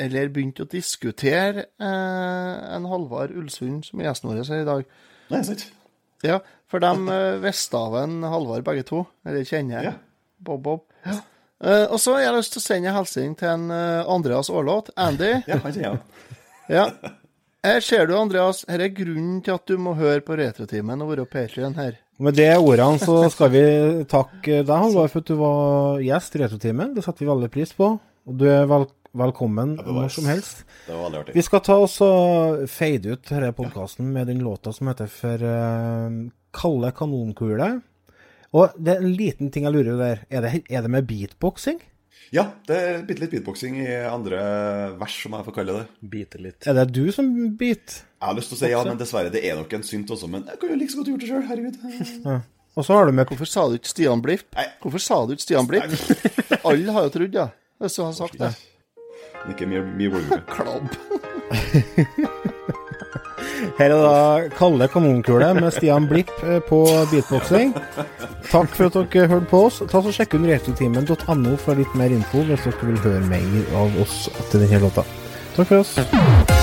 Speaker 2: eller begynte å diskutere en Halvard Ulsund, som er gjesten vår her i dag.
Speaker 4: Nei, sant.
Speaker 2: Ja, for de visste av en Halvard begge to, eller kjenner.
Speaker 4: Ja.
Speaker 2: Bob Bob. Eh, og så har jeg lyst til å sende en hilsen til en uh, Andreas Aarlot. Andy.
Speaker 4: Ja, han kjenner jeg.
Speaker 2: Ja. Her ser du, Andreas. Her er grunnen til at du må høre på Retrotimen og være Patrion her.
Speaker 1: Med de ordene så skal vi takke deg, Halvard, for at du var gjest i Retrotimen. Det setter vi veldig pris på. Og du er vel velkommen når som helst.
Speaker 4: Det var veldig artig.
Speaker 1: Vi skal ta oss og fade ut denne podkasten med den låta som heter for uh, Kalle kanonkule. Og det er en liten ting jeg lurer der. Er det, er det med beatboxing?
Speaker 4: Ja, det er bitte litt beatboxing i andre vers, som jeg får kalle det.
Speaker 3: Biter litt.
Speaker 1: Er det du som beat?
Speaker 4: Jeg har lyst til å si ja, men dessverre, det er nok en synt også. Men jeg kan jo like så godt gjort det sjøl, herregud.
Speaker 1: Og så har du med
Speaker 2: Hvorfor sa du ikke Stian Blipp?
Speaker 4: Nei.
Speaker 2: Hvorfor sa du ikke Stian Blipp? Alle har jo trodd det, hvis du har sagt det.
Speaker 4: Ikke mye, mye.
Speaker 2: Klabb.
Speaker 1: Her er da Kalle kanonkule med Stian Blipp eh, på beatboxing. Takk for at dere hørte på oss. Ta så Sjekk ut retrotimen.no for litt mer info hvis dere vil høre mer av oss etter denne låta. Takk for oss.